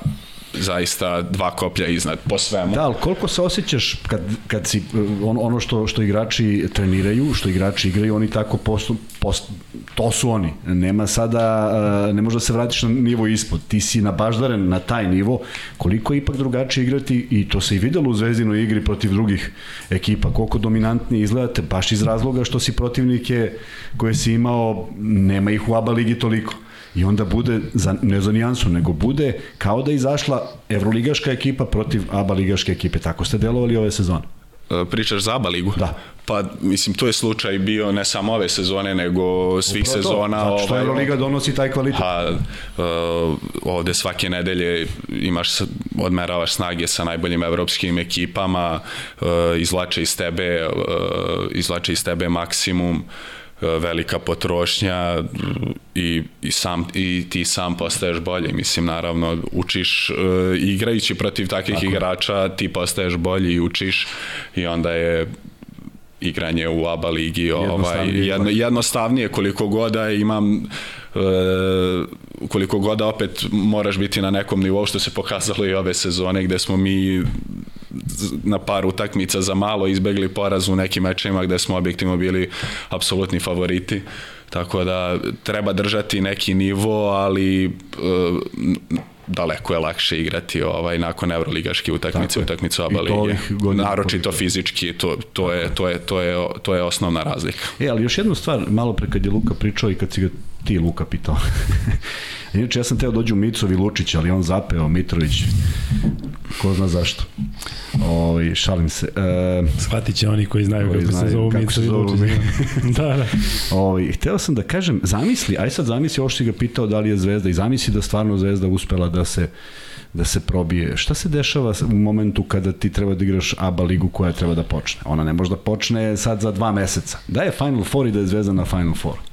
zaista dva koplja iznad po svemu. Da, ali koliko se osjećaš kad, kad si, on, ono što, što igrači treniraju, što igrači igraju, oni tako postu, post, to su oni. Nema sada, ne može da se vratiš na nivo ispod. Ti si nabaždaren na taj nivo, koliko je ipak drugačije igrati i to se i videlo u zvezdinoj igri protiv drugih ekipa, koliko dominantnije izgledate, baš iz razloga što si protivnike koje si imao, nema ih u ABA ligi toliko i onda bude, za, ne za nijansu, nego bude kao da izašla evroligaška ekipa protiv ABA ligaške ekipe. Tako ste delovali ove sezone. E, pričaš za ABA ligu? Da. Pa, mislim, to je slučaj bio ne samo ove sezone, nego svih Upravo sezona. To. Znači što ovaj, Euroliga donosi taj kvalitet. Pa, uh, ovde svake nedelje imaš, odmeravaš snage sa najboljim evropskim ekipama, uh, izlače iz tebe, uh, izlače iz tebe maksimum. Uh, E, velika potrošnja i, i, sam, i ti sam postaješ bolji. Mislim, naravno, učiš uh, igrajući protiv takvih Tako. igrača, ti postaješ bolji i učiš i onda je igranje u ABA ligi ovaj, jedno, jednostavnije koliko god da imam koliko god da opet moraš biti na nekom nivou što se pokazalo i ove sezone gde smo mi na par utakmica za malo izbegli poraz u nekim mečima gde smo objektivno bili apsolutni favoriti. Tako da treba držati neki nivo, ali uh, daleko je lakše igrati ovaj nakon evroligaške utakmice, utakmicu ABA lige. Naročito fizički, to, to, je, to, je, to, je, to je osnovna razlika. E, ali još jednu stvar, malo pre kad je Luka pričao i kad si ga ti Luka pitao. Inače, ja sam teo dođu Micovi Lučić, ali on zapeo Mitrović. Ko zna zašto. O, šalim se. E, Shvatit će oni koji znaju koji kako znaju, se zove Micovi Lučić. da, da. O, hteo sam da kažem, zamisli, aj sad zamisli ovo što ga pitao da li je Zvezda i zamisli da stvarno Zvezda uspela da se da se probije. Šta se dešava u momentu kada ti treba da igraš ABA ligu koja treba da počne? Ona ne može da počne sad za dva meseca. Da je Final Four i da je Zvezda na Final Four.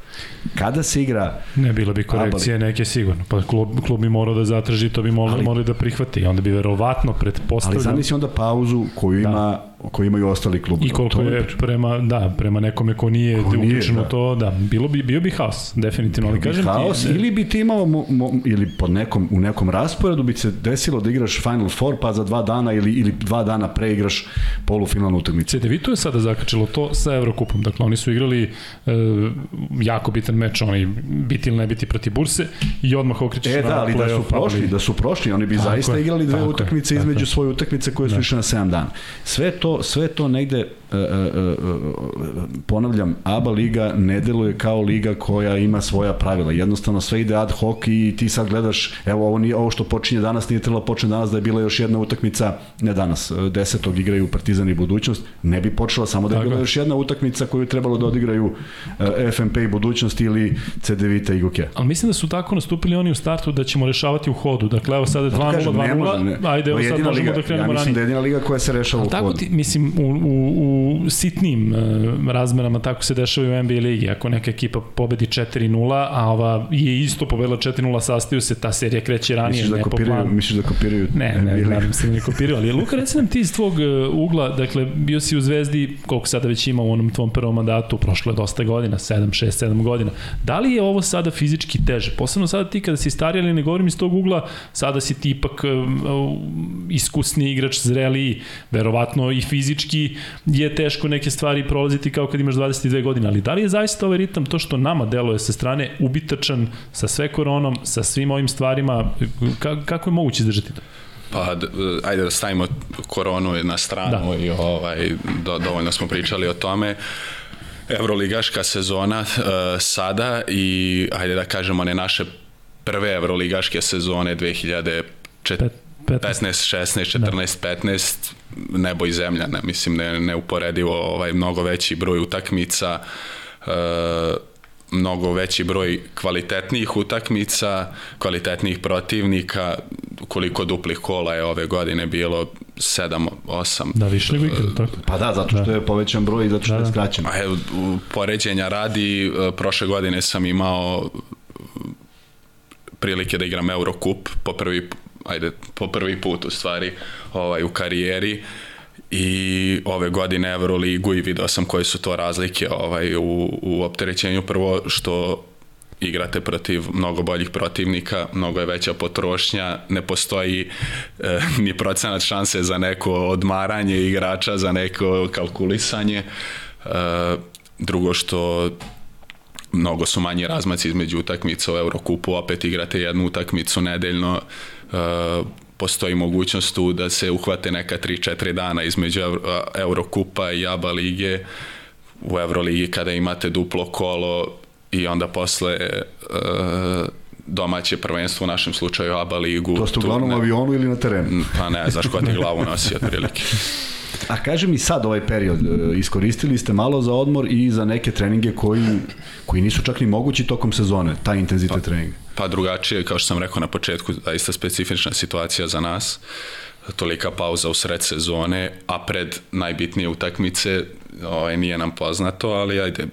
Kada se igra... Ne, bilo bi korekcije abali. neke sigurno. Pa klub, klub bi morao da zatraži, to bi morali, morali da prihvati. Onda bi verovatno pretpostavljeno... Ali zamisli onda pauzu koju da. ima koji imaju ostali klubovi. I koliko je prema, da, prema nekome ko nije, ko uključen da. u to, da, bilo bi, bio bi haos, definitivno. Ali kažem haos, ti, ili bi ti imao, mo, mo, ili pod nekom, u nekom rasporedu bi se desilo da igraš Final Four, pa za dva dana ili, ili dva dana pre igraš polufinalnu utakmicu. to je sada zakačilo to sa Evrokupom. Dakle, oni su igrali e, jako bitan meč, oni biti ili ne biti protiv Burse i odmah okrećeš e, da, ali da su prošli, da su prošli, oni bi tako zaista je, igrali dve utakmice između svoje utakmice koje su da. išle na 7 dana. Sve to to, sve to negde E, e, e, ponavljam, ABA liga ne deluje kao liga koja ima svoja pravila. Jednostavno sve ide ad hoc i ti sad gledaš, evo ovo, nije, ovo što počinje danas nije trebalo počne danas da je bila još jedna utakmica, ne danas, desetog igraju Partizan i budućnost, ne bi počela samo da je bila još jedna utakmica koju je trebalo da odigraju FNP i budućnost ili CD Vita i Goke. Ali mislim da su tako nastupili oni u startu da ćemo rešavati u hodu. Dakle, evo sada 2-0, 2-0, ajde, evo sad možemo liga, da krenemo ranije. Ja mislim da je jedina liga koja se rešava u hodu. Ti, mislim, u, u, u u sitnim uh, razmerama tako se dešava u NBA ligi. Ako neka ekipa pobedi 4-0, a ova je isto pobedila 4-0, sastaju se, ta serija kreće ranije. Misliš da, kopiraju, misliš da kopiraju? Ne, ne, ne, nadam se da ne kopiraju. Ali Luka, reci nam ti iz tvog uh, ugla, dakle, bio si u Zvezdi, koliko sada već ima u onom tvom prvom mandatu, prošlo je dosta godina, 7, 6, 7 godina. Da li je ovo sada fizički teže? Posebno sada ti kada si stariji, ali ne govorim iz tog ugla, sada si ti ipak uh, iskusni igrač, zreliji, verovatno i fizički je teško neke stvari prolaziti kao kad imaš 22 godine, ali da li je zaista ovaj ritam to što nama deluje sa strane ubitačan sa sve koronom, sa svim ovim stvarima, ka, kako je moguće izdržati to? Pa, ajde da stavimo koronu na stranu da. i ovaj, do, dovoljno smo pričali o tome. Evroligaška sezona uh, sada i ajde da kažemo one naše prve evroligaške sezone 2004 15, 16, 14, da. 15, nebo i zemlja, ne, mislim, ne, neuporedivo ovaj, mnogo veći broj utakmica, e, mnogo veći broj kvalitetnijih utakmica, kvalitetnijih protivnika, koliko duplih kola je ove godine bilo 7, 8. Da, više nego ikada, tako? Pa da, zato što da. je povećan broj i zato što da, je da. skraćen. A evo, poređenja radi, e, prošle godine sam imao prilike da igram Eurocup po prvi ajde, po prvi put u stvari ovaj, u karijeri i ove godine Euroligu i video sam koje su to razlike ovaj, u, u opterećenju. Prvo što igrate protiv mnogo boljih protivnika, mnogo je veća potrošnja, ne postoji e, ni procenat šanse za neko odmaranje igrača, za neko kalkulisanje. E, drugo što mnogo su manji razmaci između utakmica u Eurokupu, opet igrate jednu utakmicu nedeljno, postoji mogućnost tu da se uhvate neka 3-4 dana između Euro, Eurokupa i ABA lige, u Euroligi kada imate duplo kolo i onda posle uh, domaće prvenstvo u našem slučaju ABA ligu. To ste uglavnom u avionu ili na terenu? Pa ne, znaš ko ti glavu nosi otprilike. A kaži mi sad ovaj period, e, iskoristili ste malo za odmor i za neke treninge koji, koji nisu čak ni mogući tokom sezone, taj intenzitet pa, treninga? Pa drugačije, kao što sam rekao na početku, zaista specifična situacija za nas tolika pauza u sred sezone, a pred najbitnije utakmice ovaj, nije nam poznato, ali ajde,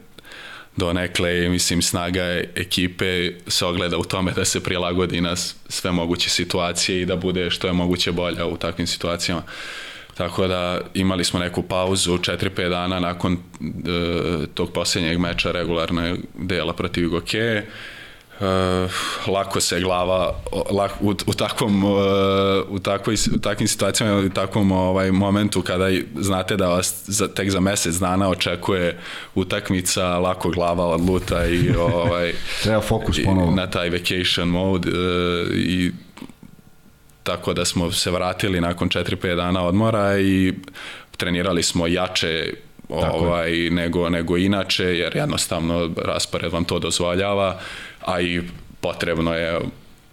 do nekle, mislim, snaga ekipe se ogleda u tome da se prilagodi na sve moguće situacije i da bude što je moguće bolja u takvim situacijama. Tako da imali smo neku pauzu 4-5 dana nakon e, tog posljednjeg meča regularne dela protiv Gokeje uh, lako se glava lak, u, u takvom uh, u takvoj u takvim situacijama u takvom ovaj momentu kada znate da vas za, tek za mesec dana očekuje utakmica lako glava odluta i ovaj treba fokus ponovo. na taj vacation mode uh, i tako da smo se vratili nakon 4-5 dana odmora i trenirali smo jače ovaj, nego, nego inače, jer jednostavno raspored vam to dozvoljava a i potrebno je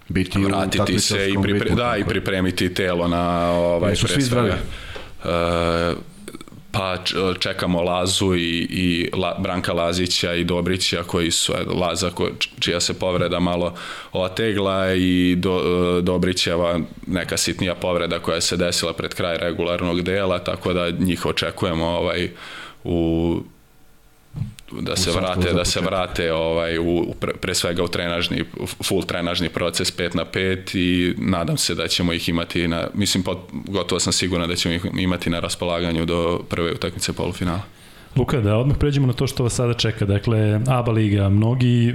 biti vratiti se i pripre, ritmu, da i pripremiti telo na ovaj su svi zdravi? Uh, pa čekamo Lazu i, i La, Branka Lazića i Dobrića koji su Laza ko, čija se povreda malo otegla i do, Dobrićeva neka sitnija povreda koja se desila pred kraj regularnog dela tako da njih očekujemo ovaj u da se vrate da se vrate ovaj u pre, svega u trenažni full trenažni proces 5 na 5 i nadam se da ćemo ih imati na mislim pot, gotovo sam siguran da ćemo ih imati na raspolaganju do prve utakmice polufinala. Luka, da odmah pređemo na to što vas sada čeka. Dakle, ABA liga, mnogi, e,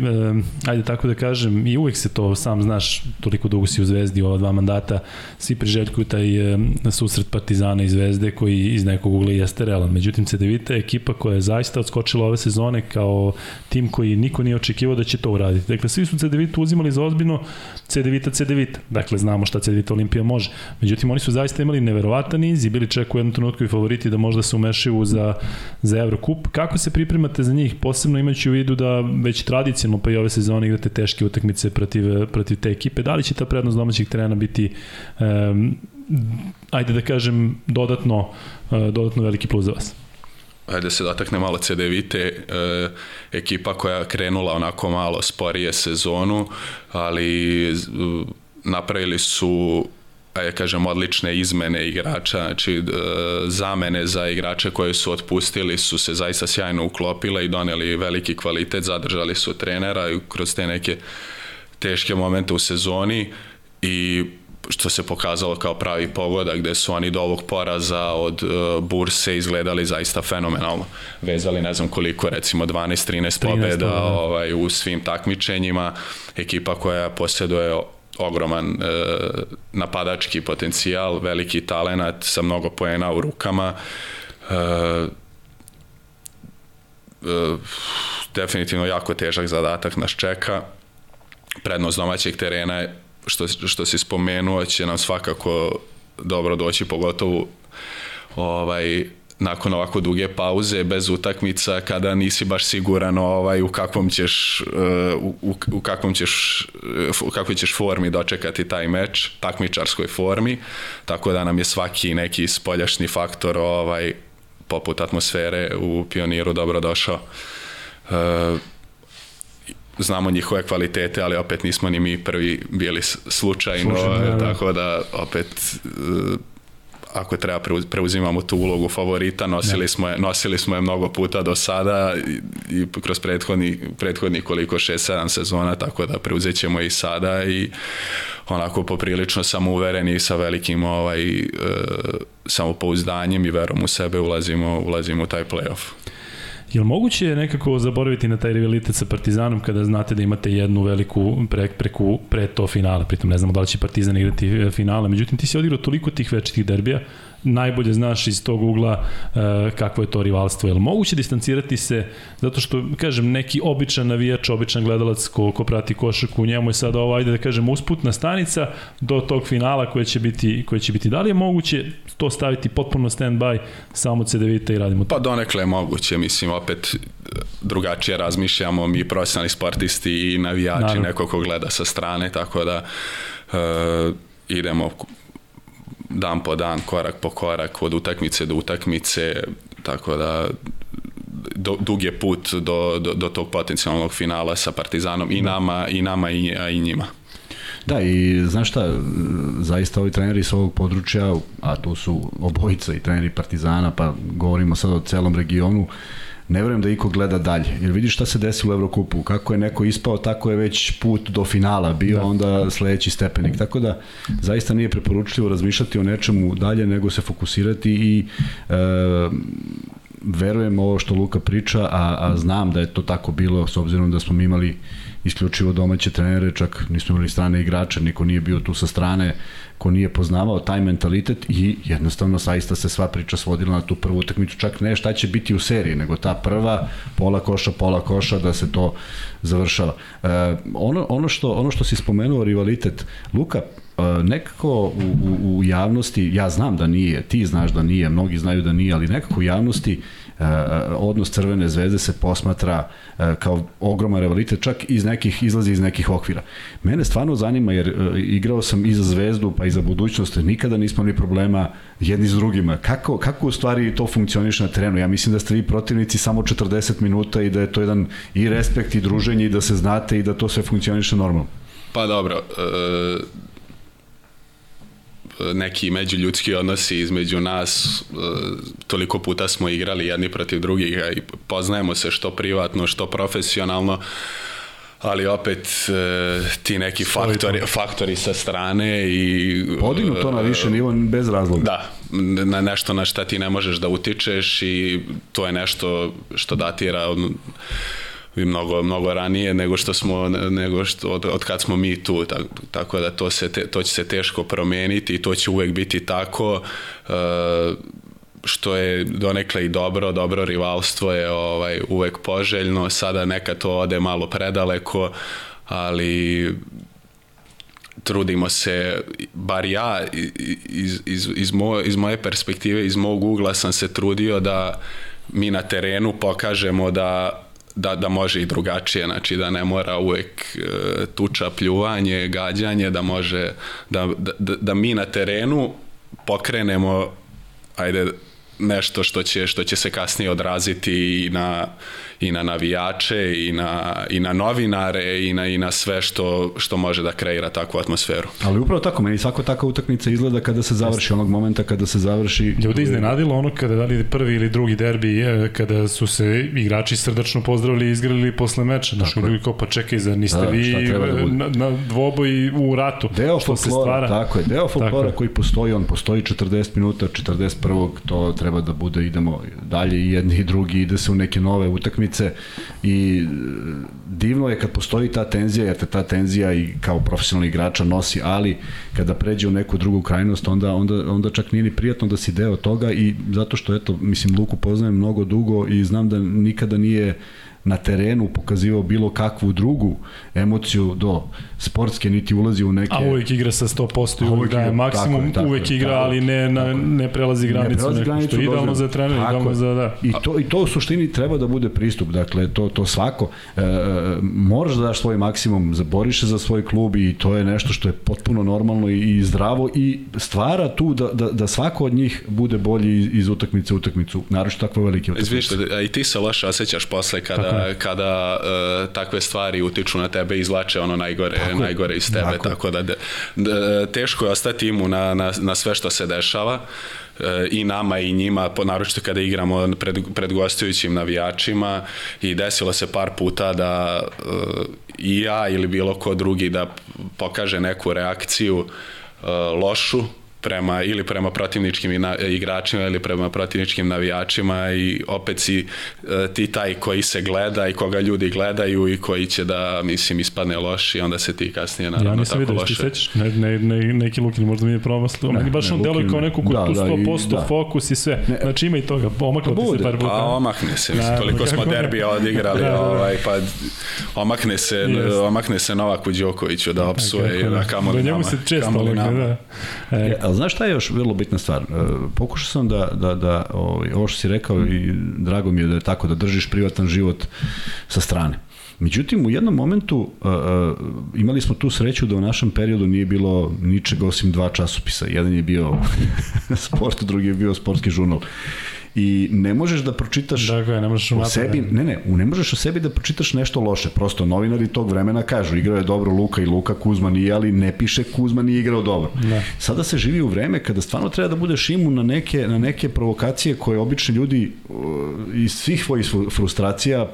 ajde tako da kažem, i uvek se to, sam znaš, toliko dugo si u Zvezdi, ova dva mandata, svi priželjkuju taj e, susret Partizana i Zvezde koji iz nekog ugla jeste realan. Međutim, CDVita je ekipa koja je zaista odskočila ove sezone kao tim koji niko nije očekivao da će to uraditi. Dakle, svi su CDVita uzimali za ozbiljno CDVita, CDVita. Dakle, znamo šta CDVita Olimpija može. Međutim, oni su zaista imali neverovatan niz i bili čak u jednom trenutku i favoriti da možda se umešaju za, za Evrokup. Kako se pripremate za njih, posebno imajući u vidu da već tradicionalno pa i ove sezone igrate teške utakmice protiv, protiv te ekipe? Da li će ta prednost domaćih terena biti um, ajde da kažem dodatno, uh, dodatno veliki plus za vas? da se dotakne malo CD Vite, e, ekipa koja krenula onako malo sporije sezonu, ali napravili su ja kažem, odlične izmene igrača, znači e, zamene za igrače koje su otpustili su se zaista sjajno uklopile i doneli veliki kvalitet, zadržali su trenera i kroz te neke teške momente u sezoni i što se pokazalo kao pravi pogoda gde su oni do ovog poraza od uh, burse izgledali zaista fenomenalno. Vezali ne znam koliko, recimo 12-13 pobeda da. ovaj, u svim takmičenjima. Ekipa koja posjeduje ogroman e, napadački potencijal, veliki talenat sa mnogo poena u rukama. E, e, definitivno jako težak zadatak nas čeka. Prednost domaćeg terena što, što si spomenuo će nam svakako dobro doći, pogotovo ovaj, nakon ovako duge pauze bez utakmica kada nisi baš siguran ovaj u kakvom ćeš uh, u, u kakvom ćeš uh, u kakvoj ćeš formi dočekati taj meč, takmičarskoj formi. Tako da nam je svaki neki spoljašnji faktor ovaj poput atmosfere u Pioniru dobro došao. Uh, znamo njihove kvalitete, ali opet nismo ni mi prvi bili slučajno, da, da. tako da opet ako treba preuzimamo tu ulogu favorita, nosili ne. smo je, nosili smo je mnogo puta do sada i, i kroz prethodni, prethodni koliko 6-7 sezona, tako da preuzet ćemo i sada i onako poprilično sam uveren i sa velikim ovaj, e, samopouzdanjem i verom u sebe ulazimo, ulazimo u taj playoff. Je li moguće nekako zaboraviti na taj rivalitet sa Partizanom kada znate da imate jednu veliku pre, preku pre to finale, pritom ne znamo da li će Partizan igrati e, finale, međutim ti si odigrao toliko tih večitih derbija, najbolje znaš iz tog ugla uh, kakvo je to rivalstvo. Je li moguće distancirati se, zato što, kažem, neki običan navijač, običan gledalac ko, ko prati košarku, njemu je sada ovo, ajde da kažem, usputna stanica do tog finala koje će biti, koje će biti. Da li je moguće to staviti potpuno stand-by samo CDVita i radimo to? Pa donekle je moguće, mislim, opet drugačije razmišljamo mi profesionalni sportisti i navijači, Naravno. neko ko gleda sa strane, tako da uh, idemo dan po dan, korak po korak, od utakmice do utakmice, tako da do, dug je put do, do, do tog potencijalnog finala sa Partizanom i da. nama i nama i, a i njima. Da, i znaš šta, zaista ovi treneri s ovog područja, a tu su obojica i treneri Partizana, pa govorimo sad o celom regionu, uh, ne verujem da iko gleda dalje. Jer vidiš šta se desilo u Evrokupu. Kako je neko ispao, tako je već put do finala bio, da. onda sledeći stepenik. Tako da, zaista nije preporučljivo razmišljati o nečemu dalje, nego se fokusirati i e, verujem ovo što Luka priča, a, a znam da je to tako bilo, s obzirom da smo mi imali isključivo domaće trenere, čak nismo imali strane igrače, niko nije bio tu sa strane, ko nije poznavao taj mentalitet i jednostavno saista se sva priča svodila na tu prvu utakmicu, čak ne šta će biti u seriji, nego ta prva, pola koša, pola koša, da se to završava. E, ono, ono, što, ono što si spomenuo, rivalitet, Luka, e, nekako u, u, u javnosti, ja znam da nije, ti znaš da nije, mnogi znaju da nije, ali nekako u javnosti odnos Crvene zvezde se posmatra eh, kao ogroman rivalitet, čak iz nekih, izlazi iz nekih okvira. Mene stvarno zanima, jer eh, igrao sam i za zvezdu, pa i za budućnost, nikada nismo ni problema jedni s drugima. Kako, kako u stvari to funkcioniše na terenu? Ja mislim da ste vi protivnici samo 40 minuta i da je to jedan i respekt i druženje i da se znate i da to sve funkcioniše normalno. Pa dobro, e, neki međuljudski odnosi između nas, e, toliko puta smo igrali jedni protiv drugih i poznajemo se što privatno, što profesionalno, ali opet e, ti neki faktori, faktori sa strane i... Podignu to na više nivo bez razloga. Da, na nešto na šta ti ne možeš da utičeš i to je nešto što datira od i mnogo, mnogo ranije nego što smo, nego što, od, od kad smo mi tu, tako, tako da to, se te, to će se teško promeniti i to će uvek biti tako, uh, što je donekle i dobro, dobro rivalstvo je ovaj uvek poželjno, sada neka to ode malo predaleko, ali trudimo se, bar ja iz, iz, iz, moje, iz moje perspektive, iz mog ugla sam se trudio da mi na terenu pokažemo da da, da može i drugačije, znači da ne mora uvek e, tuča, pljuvanje, gađanje, da može, da, da, da mi na terenu pokrenemo, ajde, nešto što će, što će se kasnije odraziti i na, i na navijače i na, i na novinare i na, i na sve što, što može da kreira takvu atmosferu. Ali upravo tako, meni svako taka utakmica izgleda kada se završi onog momenta kada se završi... Ljudi iznenadilo ono kada dali prvi ili drugi derbi, kada su se igrači srdačno pozdravili i izgrali posle meča. Znaš, ljudi kao pa čekaj, za niste da, vi da na, na dvoboj u ratu. Deo što se stvara. Tako je, deo folklora koji postoji, on postoji 40 minuta, 41. to treba da bude, idemo dalje i jedni i drugi, ide se u neke nove utakmice utakmice i e, divno je kad postoji ta tenzija, jer te ta tenzija i kao profesionalni igrača nosi, ali kada pređe u neku drugu krajnost, onda, onda, onda čak nije ni prijatno da si deo toga i zato što, eto, mislim, Luku poznajem mnogo dugo i znam da nikada nije na terenu pokazivao bilo kakvu drugu emociju do sportske, niti ulazi u neke... A uvek igra sa 100% i uvek daje maksimum, tako, tako, uvek igra, tako, ali ne, na, ne prelazi granicu, ne prelazi granicu što je idealno za trener, idealno za... Da. I to, I to u suštini treba da bude pristup, dakle, to, to svako. E, e moraš da daš svoj maksimum, zaboriš se za svoj klub i to je nešto što je potpuno normalno i, i zdravo i stvara tu da, da, da svako od njih bude bolji iz, iz utakmice u utakmicu, naravno takve velike utakmice. Izvište, a i ti se loše osjećaš posle kada kada uh, takve stvari utiču na tebe i izlače ono najgore, tako, najgore iz tebe, tako, tako da, da teško je ostati imu na, na, na sve što se dešava uh, i nama i njima, naročito kada igramo pred, pred gostujućim navijačima i desilo se par puta da uh, i ja ili bilo ko drugi da pokaže neku reakciju uh, lošu prema ili prema protivničkim na, igračima ili prema protivničkim navijačima i opet si e, ti taj koji se gleda i koga ljudi gledaju i koji će da mislim ispadne loš i onda se ti kasnije naravno ja nisam tako vidio, loše. ti sećaš, ne, ne, ne, neki Lukin možda mi je promaslio, meni baš ne, on deluje kao neko ko da, tu da, 100% i- da. fokus i sve, znači ima i toga, omaklo ti se par puta. Pa omakne se, mislim, Da, toliko smo ne. derbija odigrali, Da, da, da. ovaj, pa omakne se, Jest. omakne se Novaku Đokoviću da opsuje Kako ne. da kamo li njemu nama. se često omakne, da. E, E, ali znaš šta je još vrlo bitna stvar? E, pokušao sam da, da, da ovaj, ovo što si rekao i drago mi je da je tako, da držiš privatan život sa strane. Međutim, u jednom momentu uh, uh, imali smo tu sreću da u našem periodu nije bilo ničega osim dva časopisa. Jedan je bio sport, drugi je bio sportski žurnal. I ne možeš da pročitaš Dakle, ne možeš o sebi, ne, ne, ne možeš o sebi da pročitaš nešto loše. Prosto novinari tog vremena kažu igrao je dobro Luka i Luka, Kuzma nije, ali ne piše Kuzma nije igrao dobro. Da. Sada se živi u vreme kada stvarno treba da budeš imun na neke, na neke provokacije koje obični ljudi uh, iz svih svojih fru- frustracija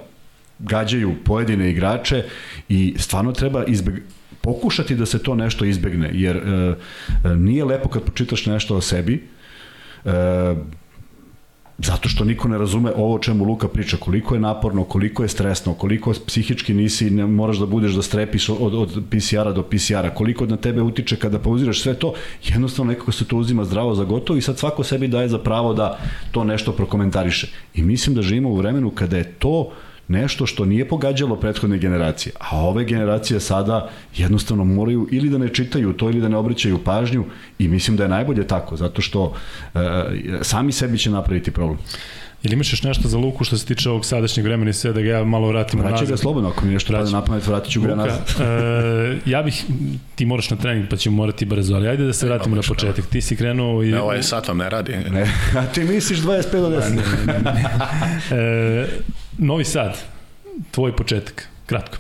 gađaju pojedine igrače i stvarno treba izbeg pokušati da se to nešto izbegne, jer uh, nije lepo kad pročitaš nešto o sebi, uh, zato što niko ne razume ovo o čemu Luka priča, koliko je naporno, koliko je stresno, koliko psihički nisi, ne moraš da budeš da strepiš od, od PCR-a do PCR-a, koliko na tebe utiče kada pauziraš sve to, jednostavno nekako se to uzima zdravo za gotovo i sad svako sebi daje za pravo da to nešto prokomentariše. I mislim da živimo u vremenu kada je to nešto što nije pogađalo prethodne generacije, a ove generacije sada jednostavno moraju ili da ne čitaju to ili da ne obraćaju pažnju i mislim da je najbolje tako, zato što e, sami sebi će napraviti problem. Ili imaš još nešto za Luku što se tiče ovog sadašnjeg vremena i sve da ga ja malo vratim Vraća nazad? ga slobodno, ako mi nešto pada na pamet, vratit ću ga Luka, nazad. e, ja bih, ti moraš na trening pa ćemo morati brzo, ali ajde da se vratimo na početak. Ti si krenuo i... Ne, ovaj sat vam ne radi. Ne, a ti misliš 25 do 10? E, Novi Sad, tvoj početak, kratko.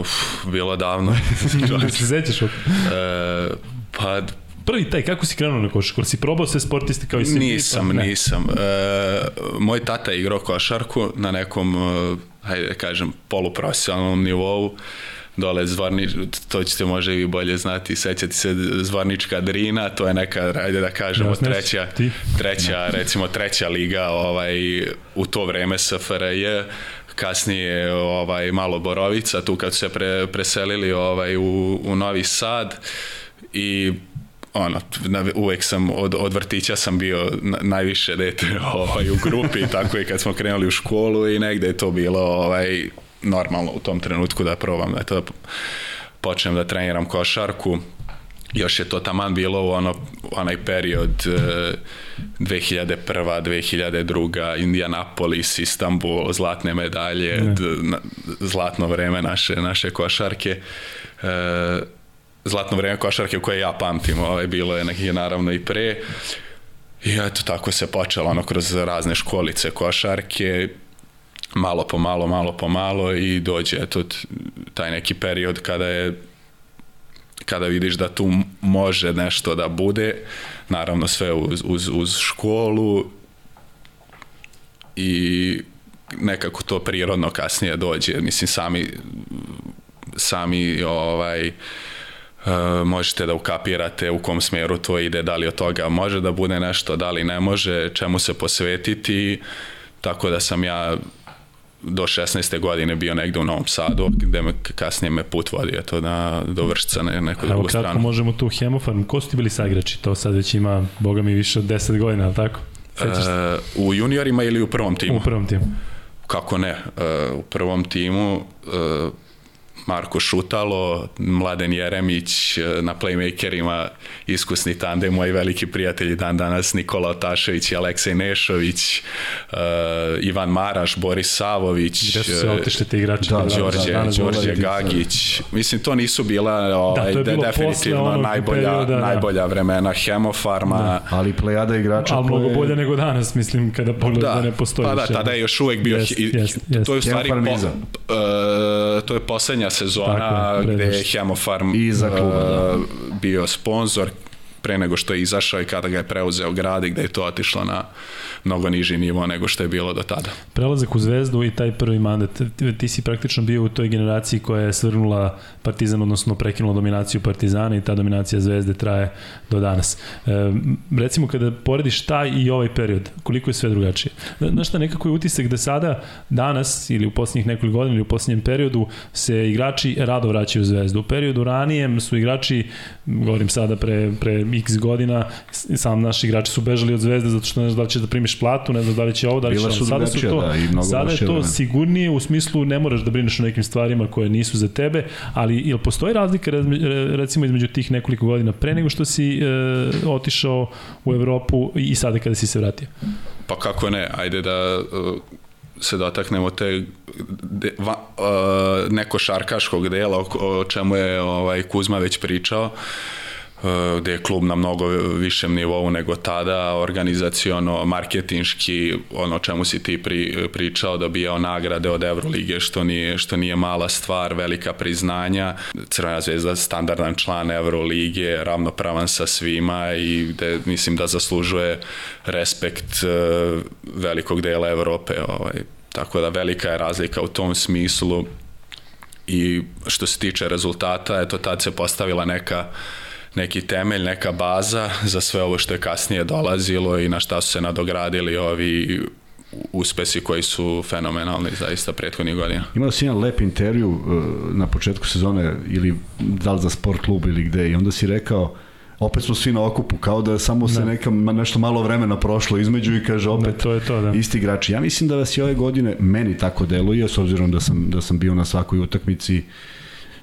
Uf, bilo davno. Da se sećaš? e, pa Prvi taj, kako si krenuo na košarku? Si probao sve sportiste kao i svi? Nisam, Pa, ne. nisam. E, moj tata je igrao košarku na nekom, e, hajde da kažem, poluprofesionalnom nivou dole Zvorni, to ćete možda i vi bolje znati, sećati se Zvornička Drina, to je neka, ajde da kažemo, Ja, ne treća. Ti? treća, recimo treća liga ovaj, u to vreme SFRJ, kasnije ovaj malo Borovica tu kad su se pre, preselili ovaj u, u Novi Sad i ono, uvek sam, od, od vrtića sam bio na, najviše dete ovaj, u grupi, tako i kad smo krenuli u školu i negde je to bilo ovaj, normalno u tom trenutku da probam, da to počnem da treniram košarku. Još je to taman bilo u ono, onaj period e, 2001. 2002. Indianapolis, Istanbul, zlatne medalje, d, na, zlatno vreme naše, naše košarke. E, zlatno vreme košarke koje ja pamtim, ovaj, bilo je nekih naravno i pre. I eto, tako se počelo ono kroz razne školice košarke, malo po malo, malo po malo i dođe eto taj neki period kada je kada vidiš da tu može nešto da bude, naravno sve uz, uz, uz školu i nekako to prirodno kasnije dođe, mislim sami sami ovaj Uh, možete da ukapirate u kom smeru to ide, da li od toga može da bude nešto, da li ne može, čemu se posvetiti, tako da sam ja do 16. godine bio negde u Novom Sadu, gde me kasnije me put vodio to da do Vršca na neku Evo drugu kratko stranu. možemo tu Hemofarm. Ko su ti bili saigrači? To sad već ima, boga mi, više od 10 godina, ali tako? Sećaš? E, u juniorima ili u prvom timu? U prvom timu. Kako ne? E, u prvom timu e, Marko Šutalo, Mladen Jeremić, e, na playmakerima iskusni tandem, moji veliki prijatelji dan danas, Nikola Otašević i Aleksej Nešović, e, Ivan Maraš, Boris Savović, Gde su se e, otišli ti igrači? da, danas- Đorđe, danas Đorđe dolazi- Gagić. Mislim, to nisu bila ovaj, de- bilo definitivno najbolja, perioda, da. najbolja vremena Hemofarma. Ali plejada igrača Ali mnogo bolje nego danas, mislim, kada pogledaš da, ne postoji. pa da, tada je još uvek bio hi- jest, jest. to je u stvari po, uh, to je poslednja sezona Tako gde je. Hemofarm Iza kluba, da. uh, bio sponsor pre nego što je izašao i kada ga je preuzeo grad i gde je to otišlo na mnogo niži nivo nego što je bilo do tada. Prelazak u Zvezdu i taj prvi mandat, ti, si praktično bio u toj generaciji koja je svrnula Partizan, odnosno prekinula dominaciju Partizana i ta dominacija Zvezde traje do danas. E, recimo kada porediš taj i ovaj period, koliko je sve drugačije? Znaš šta, nekako je utisak da sada, danas ili u posljednjih nekoliko godina ili u posljednjem periodu se igrači rado vraćaju u Zvezdu. U periodu ranijem su igrači, govorim sada pre, pre x godina, sam naši igrači su bežali od Zvezde zato što ne znaš da li će da primiš platu, ne znaš da li će ovo, da li će ovo. Sada su to, da, sada je to sigurnije u smislu ne moraš da brineš o nekim stvarima koje nisu za tebe, ali jel postoji razlika recimo između tih nekoliko godina pre nego što si e, otišao u Evropu i sada kada si se vratio? Pa kako ne, ajde da uh, se dotaknemo te de, va, uh, neko šarkaškog dela o, o čemu je ovaj Kuzma već pričao. Uh, gde je klub na mnogo višem nivou nego tada, organizaciono, marketinški, ono čemu si ti pri, pričao, dobijao nagrade od Evrolige, što nije, što nije mala stvar, velika priznanja. Crvena zvezda standardan član Evrolige, ravnopravan sa svima i gde mislim da zaslužuje respekt eh, velikog dela Evrope. Ovaj. Tako da velika je razlika u tom smislu i što se tiče rezultata, eto tad se postavila neka neki temelj, neka baza za sve ovo što je kasnije dolazilo i na šta su se nadogradili ovi uspesi koji su fenomenalni zaista prethodnih godina. Imao si jedan lep intervju uh, na početku sezone ili da li za sport klub ili gde i onda si rekao opet smo svi na okupu, kao da samo se da. neka, nešto malo vremena prošlo između i kaže opet da, to je to, da. isti igrači. Ja mislim da vas i ove godine, meni tako deluje, s obzirom da sam, da sam bio na svakoj utakmici uh,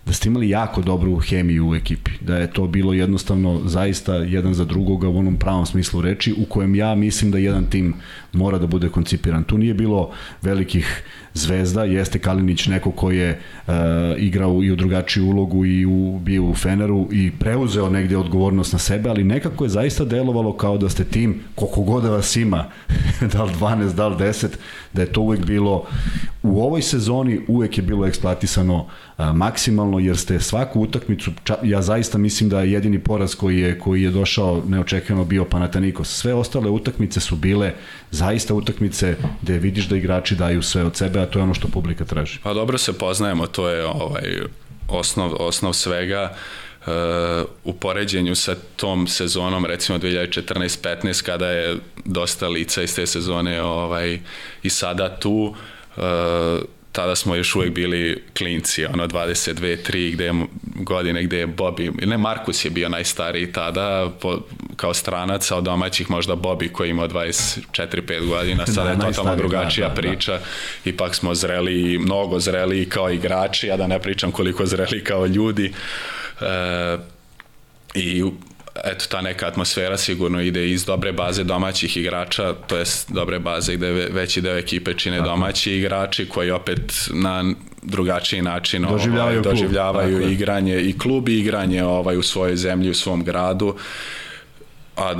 da ste imali jako dobru hemiju u ekipi, da je to bilo jednostavno zaista jedan za drugoga u onom pravom smislu reči, u kojem ja mislim da jedan tim mora da bude koncipiran. Tu nije bilo velikih zvezda, jeste Kalinić neko ko je uh, igrao i u drugačiju ulogu i u, bio u Feneru i preuzeo negde odgovornost na sebe, ali nekako je zaista delovalo kao da ste tim, koliko god da vas ima, da li 12, da li 10, da je to uvek bilo, u ovoj sezoni uvek je bilo eksploatisano uh, maksimalno, jer ste svaku utakmicu, ča, ja zaista mislim da je jedini poraz koji je, koji je došao neočekivano bio Panathinaikos. Sve ostale utakmice su bile zaista utakmice gde vidiš da igrači daju sve od sebe, a to je ono što publika traži. Pa dobro se poznajemo, to je ovaj osnov, osnov svega. Uh, u poređenju sa tom sezonom recimo 2014-15 kada je dosta lica iz te sezone ovaj i sada tu uh, tada smo još uvek bili klinci, ono 22, 3 gde je godine gde je Bobby, ne Markus je bio najstariji tada po, kao stranac, a od domaćih možda Bobby koji ima 24-5 godina, sada da, je totalno drugačija da, da, priča, da. ipak smo zreli, mnogo zreli kao igrači, ja da ne pričam koliko zreli kao ljudi. E, I eto, ta neka atmosfera sigurno ide iz dobre baze domaćih igrača, to jest dobre baze gde veći deo ekipe čine Tako. domaći igrači koji opet na drugačiji način doživljavaju, ovaj, doživljavaju igranje i klub i igranje ovaj, u svojoj zemlji, u svom gradu a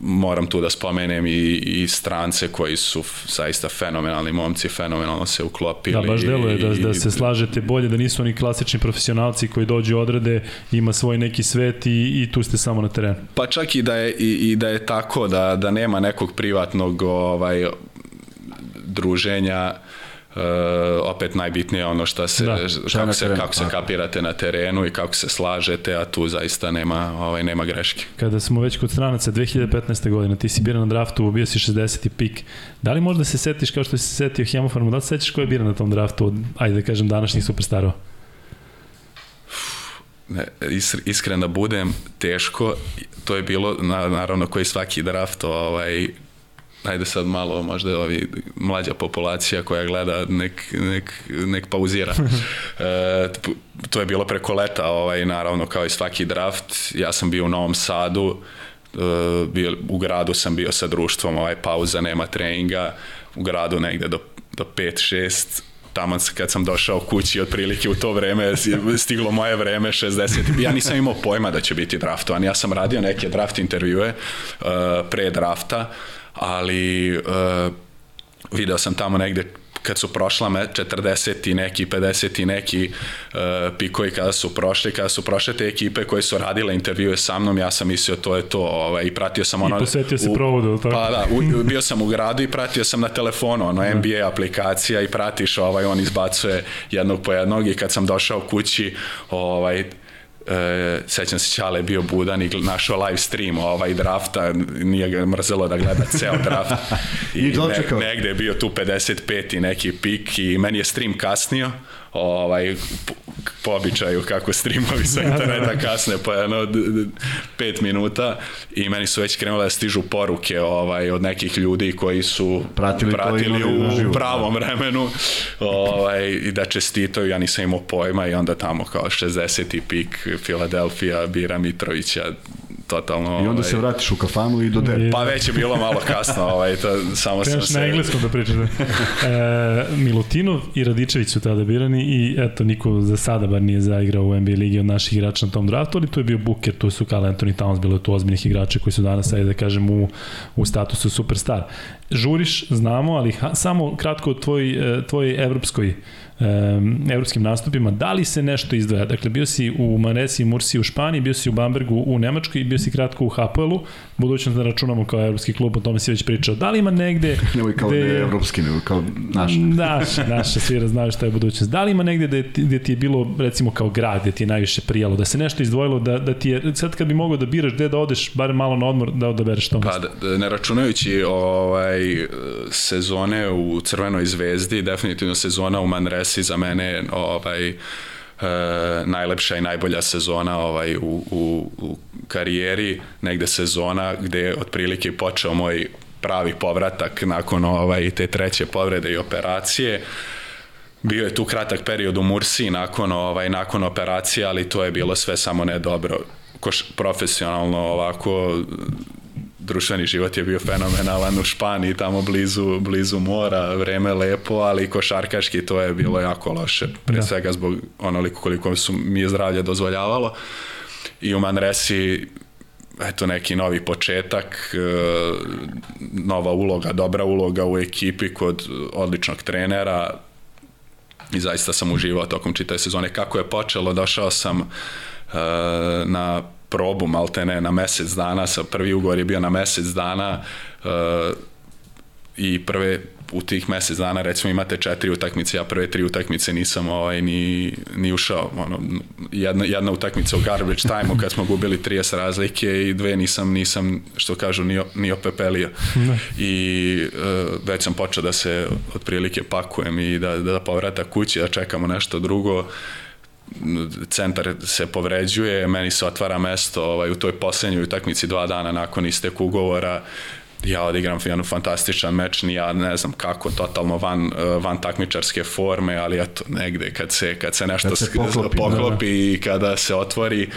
moram tu da spomenem i, i strance koji su zaista fenomenalni momci, fenomenalno se uklopili. Da, baš deluje da, da se slažete bolje, da nisu oni klasični profesionalci koji dođu odrade, ima svoj neki svet i, i tu ste samo na terenu. Pa čak i da je, i, i da je tako, da, da nema nekog privatnog ovaj, druženja, Uh, opet najbitnije ono šta se, da, kako, se, kako se kapirate na terenu i kako se slažete, a tu zaista nema, ovaj, nema greške. Kada smo već kod stranaca 2015. godine, ti si biran na draftu, bio si 60. pik. Da li možda se setiš kao što si se setio Hemofarmu, da li se setiš ko je biran na tom draftu od, ajde da kažem, današnjih superstarova? Ne, iskren da budem, teško. To je bilo, naravno, koji svaki draft ovaj, ajde sad malo možda ovi mlađa populacija koja gleda nek, nek, nek pauzira. e, to je bilo preko leta, ovaj, naravno kao i svaki draft. Ja sam bio u Novom Sadu, e, bio, u gradu sam bio sa društvom, ovaj, pauza, nema treninga, u gradu negde do, do 5-6, tamo kad sam došao kući otprilike u to vreme stiglo moje vreme 60 ja nisam imao pojma da će biti draftovan ja sam radio neke draft intervjue uh, pre drafta ali uh, video sam tamo negde kad su prošla me 40 i neki, 50 i neki uh, pikovi kada su prošli, kada su prošle te ekipe koje su radile intervjue sa mnom, ja sam mislio to je to ovaj, i pratio sam ono... I posetio se provodu, tako? Pa da, u, bio sam u gradu i pratio sam na telefonu, ono, NBA da. aplikacija i pratiš, ovaj, on izbacuje jednog po jednog i kad sam došao kući, ovaj, e, sećam se Ćale bio budan i našao live stream ovaj drafta, nije ga mrzelo da gleda ceo draft. I, I ne, negde je bio tu 55 i neki pik i meni je stream kasnio, ovaj, po, po običaju kako streamovi sa interneta kasne po jedno pet minuta i meni su već krenule da stižu poruke ovaj, od nekih ljudi koji su pratili, pratili u, u pravom vremenu ovaj, i da čestitaju, ja nisam imao pojma i onda tamo kao 60. pik Filadelfija bira Mitrovića totalno... I onda ovaj, se vratiš u kafanu i do de. Pa već je bilo malo kasno, ovaj, to, samo Krenaš sam se... na engleskom da pričate. e, Milutinov i Radičević su tada birani i eto, niko za sada bar nije zaigrao u NBA ligi od naših igrača na tom draftu, ali tu je bio Booker, tu su Carl Anthony Towns, bilo je tu ozbiljnih igrača koji su danas, ajde da kažem, u, u statusu superstar. Žuriš, znamo, ali ha, samo kratko o tvoj, e, tvoj evropskoj um, evropskim nastupima, da li se nešto izdvaja? Dakle, bio si u Manesi i Mursi u Španiji, bio si u Bambergu u Nemačkoj i bio si kratko u Hapoelu, budućnost da računamo kao evropski klub, o tome si već pričao. Da li ima negde... Nemoj kao gde, ne evropski, nego kao naš. Naš, naš, svi raznaju šta je budućnost. Da li ima negde gde, gde ti je bilo, recimo kao grad, gde ti je najviše prijalo, da se nešto izdvojilo, da, da ti je, sad kad bi mogao da biraš gde da odeš, bar malo na odmor, da odabereš to mesto? Pa, da, ne računajući ovaj, sezone u Crvenoj zvezdi, definitivno sezona u Manresi za mene ovaj, e, najlepša i najbolja sezona ovaj, u, u, u karijeri, negde sezona gde je otprilike počeo moj pravi povratak nakon ovaj, te treće povrede i operacije. Bio je tu kratak period u Mursi nakon, ovaj, nakon operacije, ali to je bilo sve samo ne dobro. Koš, profesionalno ovako društveni život je bio fenomenalan u Španiji, tamo blizu, blizu mora, vreme lepo, ali košarkaški to je bilo jako loše, pre da. svega zbog onoliko koliko su mi je zdravlje dozvoljavalo. I u Manresi eto neki novi početak, e, nova uloga, dobra uloga u ekipi kod odličnog trenera i zaista sam uživao tokom čitave sezone. Kako je počelo, došao sam e, na probu maltene na mesec dana, sa prvi ugovor je bio na mesec dana uh, i prve u tih mesec dana recimo imate četiri utakmice, ja prve tri utakmice nisam ovaj, ni, ni ušao. Ono, jedna, jedna utakmica u garbage time-u kad smo gubili 30 razlike i dve nisam, nisam što kažu, ni, ni opepelio. Ne. I uh, već sam počeo da se otprilike pakujem i da, da povrata kući, da čekamo nešto drugo centar se povređuje, meni se otvara mesto ovaj, u toj poslednjoj utakmici dva dana nakon istek ugovora, ja odigram jedan fantastičan meč, ni ja ne znam kako, totalno van, van takmičarske forme, ali eto, negde kad se, kad se nešto kad se poklopi, poklopi da. i kada se otvori,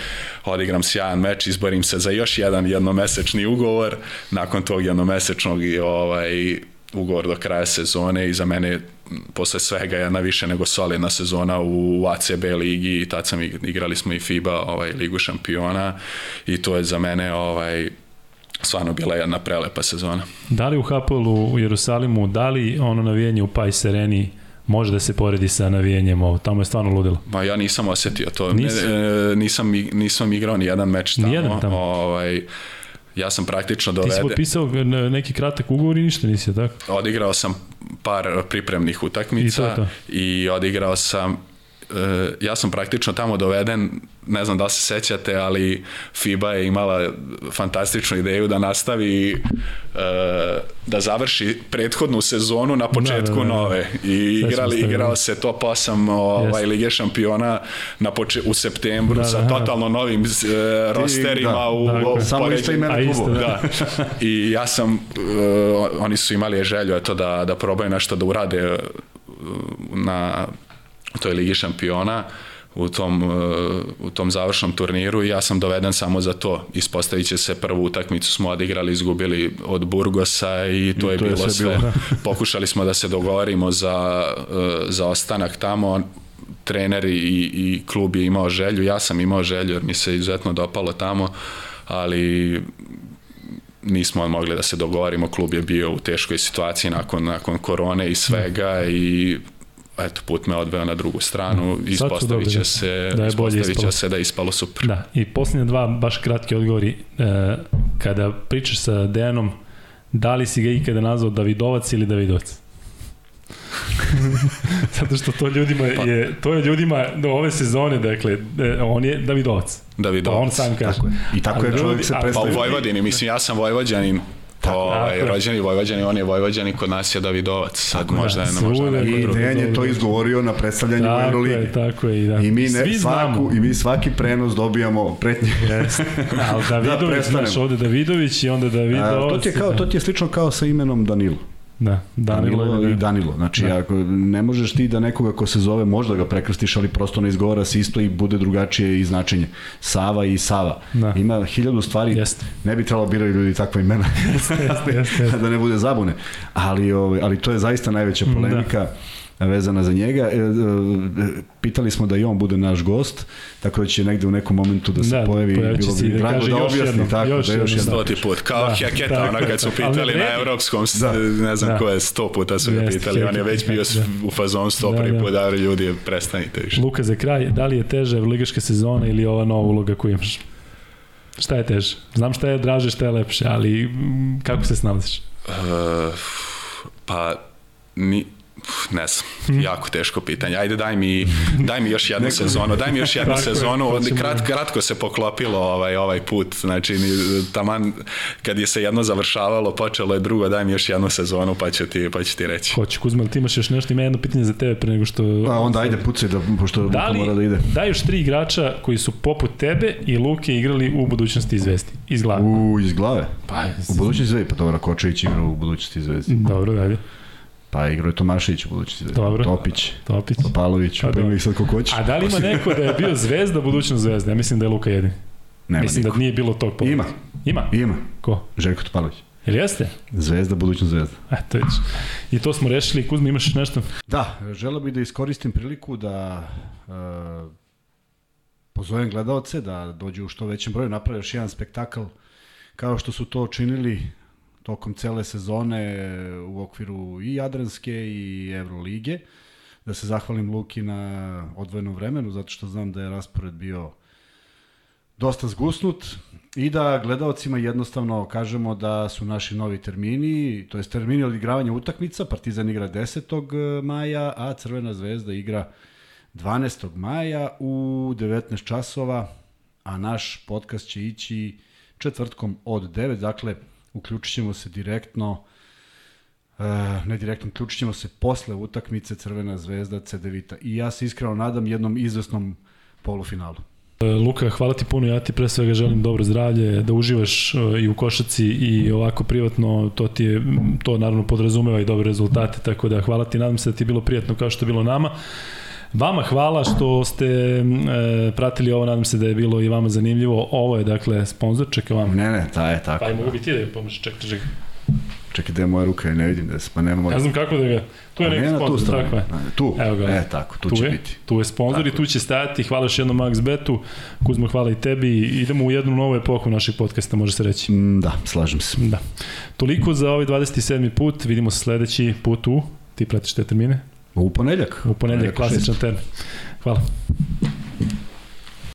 odigram sjajan meč, izborim se za još jedan jednomesečni ugovor, nakon tog jednomesečnog ovaj, ugovor do kraja sezone i za mene posle svega jedna više nego solidna sezona u ACB ligi i tad sam igrali smo i FIBA ovaj, ligu šampiona i to je za mene ovaj, stvarno bila jedna prelepa sezona. Da li u Hapolu u Jerusalimu, da li ono navijenje u Paj Sereni može da se poredi sa navijenjem ovo, tamo je stvarno ludilo. Ma ja nisam osetio to, Nis? ne, nisam, nisam igrao ni jedan meč tamo. Nijedan tamo? Ovaj, ja sam praktično doveden... Ti si potpisao neki kratak ugovor i ništa nisi, tako? Odigrao sam par pripremnih utakmica i, to, to. i odigrao sam ja sam praktično tamo doveden, ne znam da se sećate, ali FIBA je imala fantastičnu ideju da nastavi e, da završi prethodnu sezonu na početku da, da, da. nove i igrali, igrao se top 8 ovaj, yes. Lige šampiona na poče, u septembru da, da, sa da. totalno novim uh, rosterima da, u, da, u samo isto imena klubu. Da. da. I ja sam, uh, oni su imali želju eto, da, da probaju nešto da urade uh, na toj Ligi šampiona u tom, uh, u tom završnom turniru i ja sam doveden samo za to. Ispostavit će se prvu utakmicu smo odigrali, izgubili od Burgosa i to I je to bilo je sve. Bilo. Pokušali smo da se dogovorimo za, uh, za ostanak tamo trener i, i klub je imao želju, ja sam imao želju jer mi se izuzetno dopalo tamo, ali nismo mogli da se dogovorimo, klub je bio u teškoj situaciji nakon, nakon korone i svega i eto, put me odveo na drugu stranu, su ispostavit će se, Da je bolje ispostavit će se da je ispalo super. Da, i posljednje dva baš kratki odgovori. E, kada pričaš sa Dejanom, da li si ga ikada nazvao Davidovac ili Davidovac? Zato što to ljudima je, to je ljudima do ove sezone, dakle, e, on je Davidovac. Davidovac. Pa on sam kaže. Tako je. I tako Ali je čovjek ljudi- se a- Pa u Vojvodini, mislim, ja sam Vojvođanin, ovaj, Tako je. rođeni Vojvođani, on je Vojvođanin, kod nas je Davidovac, sad možda je na možda neko je I. Dejan je to izgovorio na predstavljanju u Tako Euroligi. je, tako je. I, da. I mi, ne, Svi svaku, znamo. I mi svaki prenos dobijamo pretnje. Jeste. Ali Davidović, prestanemo. znaš, ovde Davidović i onda A, Davidovac. to, ti je kao, to ti je slično kao sa imenom Danilo. Da, Danilo, Danilo i Danilo. Znači, Da. ako ne možeš ti da nekoga ko se zove, možda ga prekrstiš, ali prosto ne izgovara se isto i bude drugačije i značenje. Sava i Sava. Da. Ima hiljadu stvari. Jeste. Ne bi trebalo biraju ljudi takva imena. Jeste, jeste, jeste. da ne bude zabune. Ali, ovaj, ali to je zaista najveća polemika vezana za njega. E, e, pitali smo da i on bude naš gost, tako da će negde u nekom momentu da se Da, pojavi. će bilo bi i da drago kaže da objasni jednom, tako, još da još jednom. Stoti put, kao Da, Heketa, ono je, kad su. Ali pitali ne na evropskom, Da. ne znam Da. ko je, sto puta su ga Jeste, pitali, on je već bio da. u fazonu sto Da, prvi da. da ljudi, prestanite više. Luka za kraj, da li je teže ligaška sezona ili ova nova uloga koju imaš? Šta je teže? Znam šta je draže, šta je lepše, ali mm, kako se snalaziš? Uh, pa, ni, ne znam, jako teško pitanje. Ajde daj mi, daj mi još jednu sezonu, daj mi još jednu sezonu. ćemo- Krat, kratko se poklopilo ovaj, ovaj put, znači ni, taman kad je se jedno završavalo, počelo je drugo, daj mi još jednu sezonu pa ću ti, pa ću ti reći. Hoće, Kuzma, ali ti imaš još nešto, ima jedno pitanje za tebe pre nego što... Pa onda ajde pucaj, da, pošto Da da li mora da ide. daješ tri igrača koji su poput tebe i Luke igrali u budućnosti izvesti? Iz glave. U, iz glave. Pa, U budućnosti zvezdi, pa dobro, Kočević igra u budućnosti zvezdi. Dobro, dalje. Pa igrao je Tomašević u budućnosti. Dobro. Topić, Topić. Topalović, Pa dobro. ih sad ko hoćeš. A da li ima neko da je bio zvezda, budućnost zvezda? Ja mislim da je Luka jedin. Nema mislim niko. da nije bilo tog pogleda. Ima, Ima? ima. Ko? Željko Topalović. Ili jeste? Zvezda, budućnost zvezda. Eto, vidiš. I to smo rešili. Kuzma, imaš nešto? Da, želeo bih da iskoristim priliku da uh, pozovem gledalce da dođu u što većem broju, naprave još jedan spektakl kao što su to činili tokom cele sezone u okviru i Jadranske i Evrolige. Da se zahvalim Luki na odvojenom vremenu, zato što znam da je raspored bio dosta zgusnut i da gledaocima jednostavno kažemo da su naši novi termini, to je termini odigravanja utakmica, Partizan igra 10. maja, a Crvena zvezda igra 12. maja u 19 časova, a naš podcast će ići četvrtkom od 9, dakle uključit ćemo se direktno Uh, ne direktno, uključit ćemo se posle utakmice Crvena zvezda Cedevita i ja se iskreno nadam jednom izvesnom polufinalu. E, Luka, hvala ti puno, ja ti pre svega želim dobro zdravlje, da uživaš e, i u košaci i ovako privatno, to ti je, to naravno podrazumeva i dobre rezultate, tako da hvala ti, nadam se da ti je bilo prijatno kao što je bilo nama. Vama hvala što ste e, pratili ovo, nadam se da je bilo i vama zanimljivo. Ovo je dakle sponsor, čekaj vam. Ne, ne, ta je tako. Pa i mogu bi ti da je pomoći, čekaj, čekaj. Čekaj, gde je moja ruka, ja ne vidim da se, pa nema moja. Ne znam kako da ga... Tu je neki sponsor, tako je. Tu, Evo ga. e, tako, tu, tu će je, biti. Tu je sponsor i Tako tu će stajati. Hvala još jednom Max Betu. Kuzmo, hvala i tebi. Idemo u jednu novu epohu našeg podcasta, može se reći. Mm, da, slažem se. Da. Toliko za ovaj 27. put. Vidimo se sledeći put u... Ti pratiš te termine? U ponedeljak. U ponedeljak, klasičan termin. Hvala.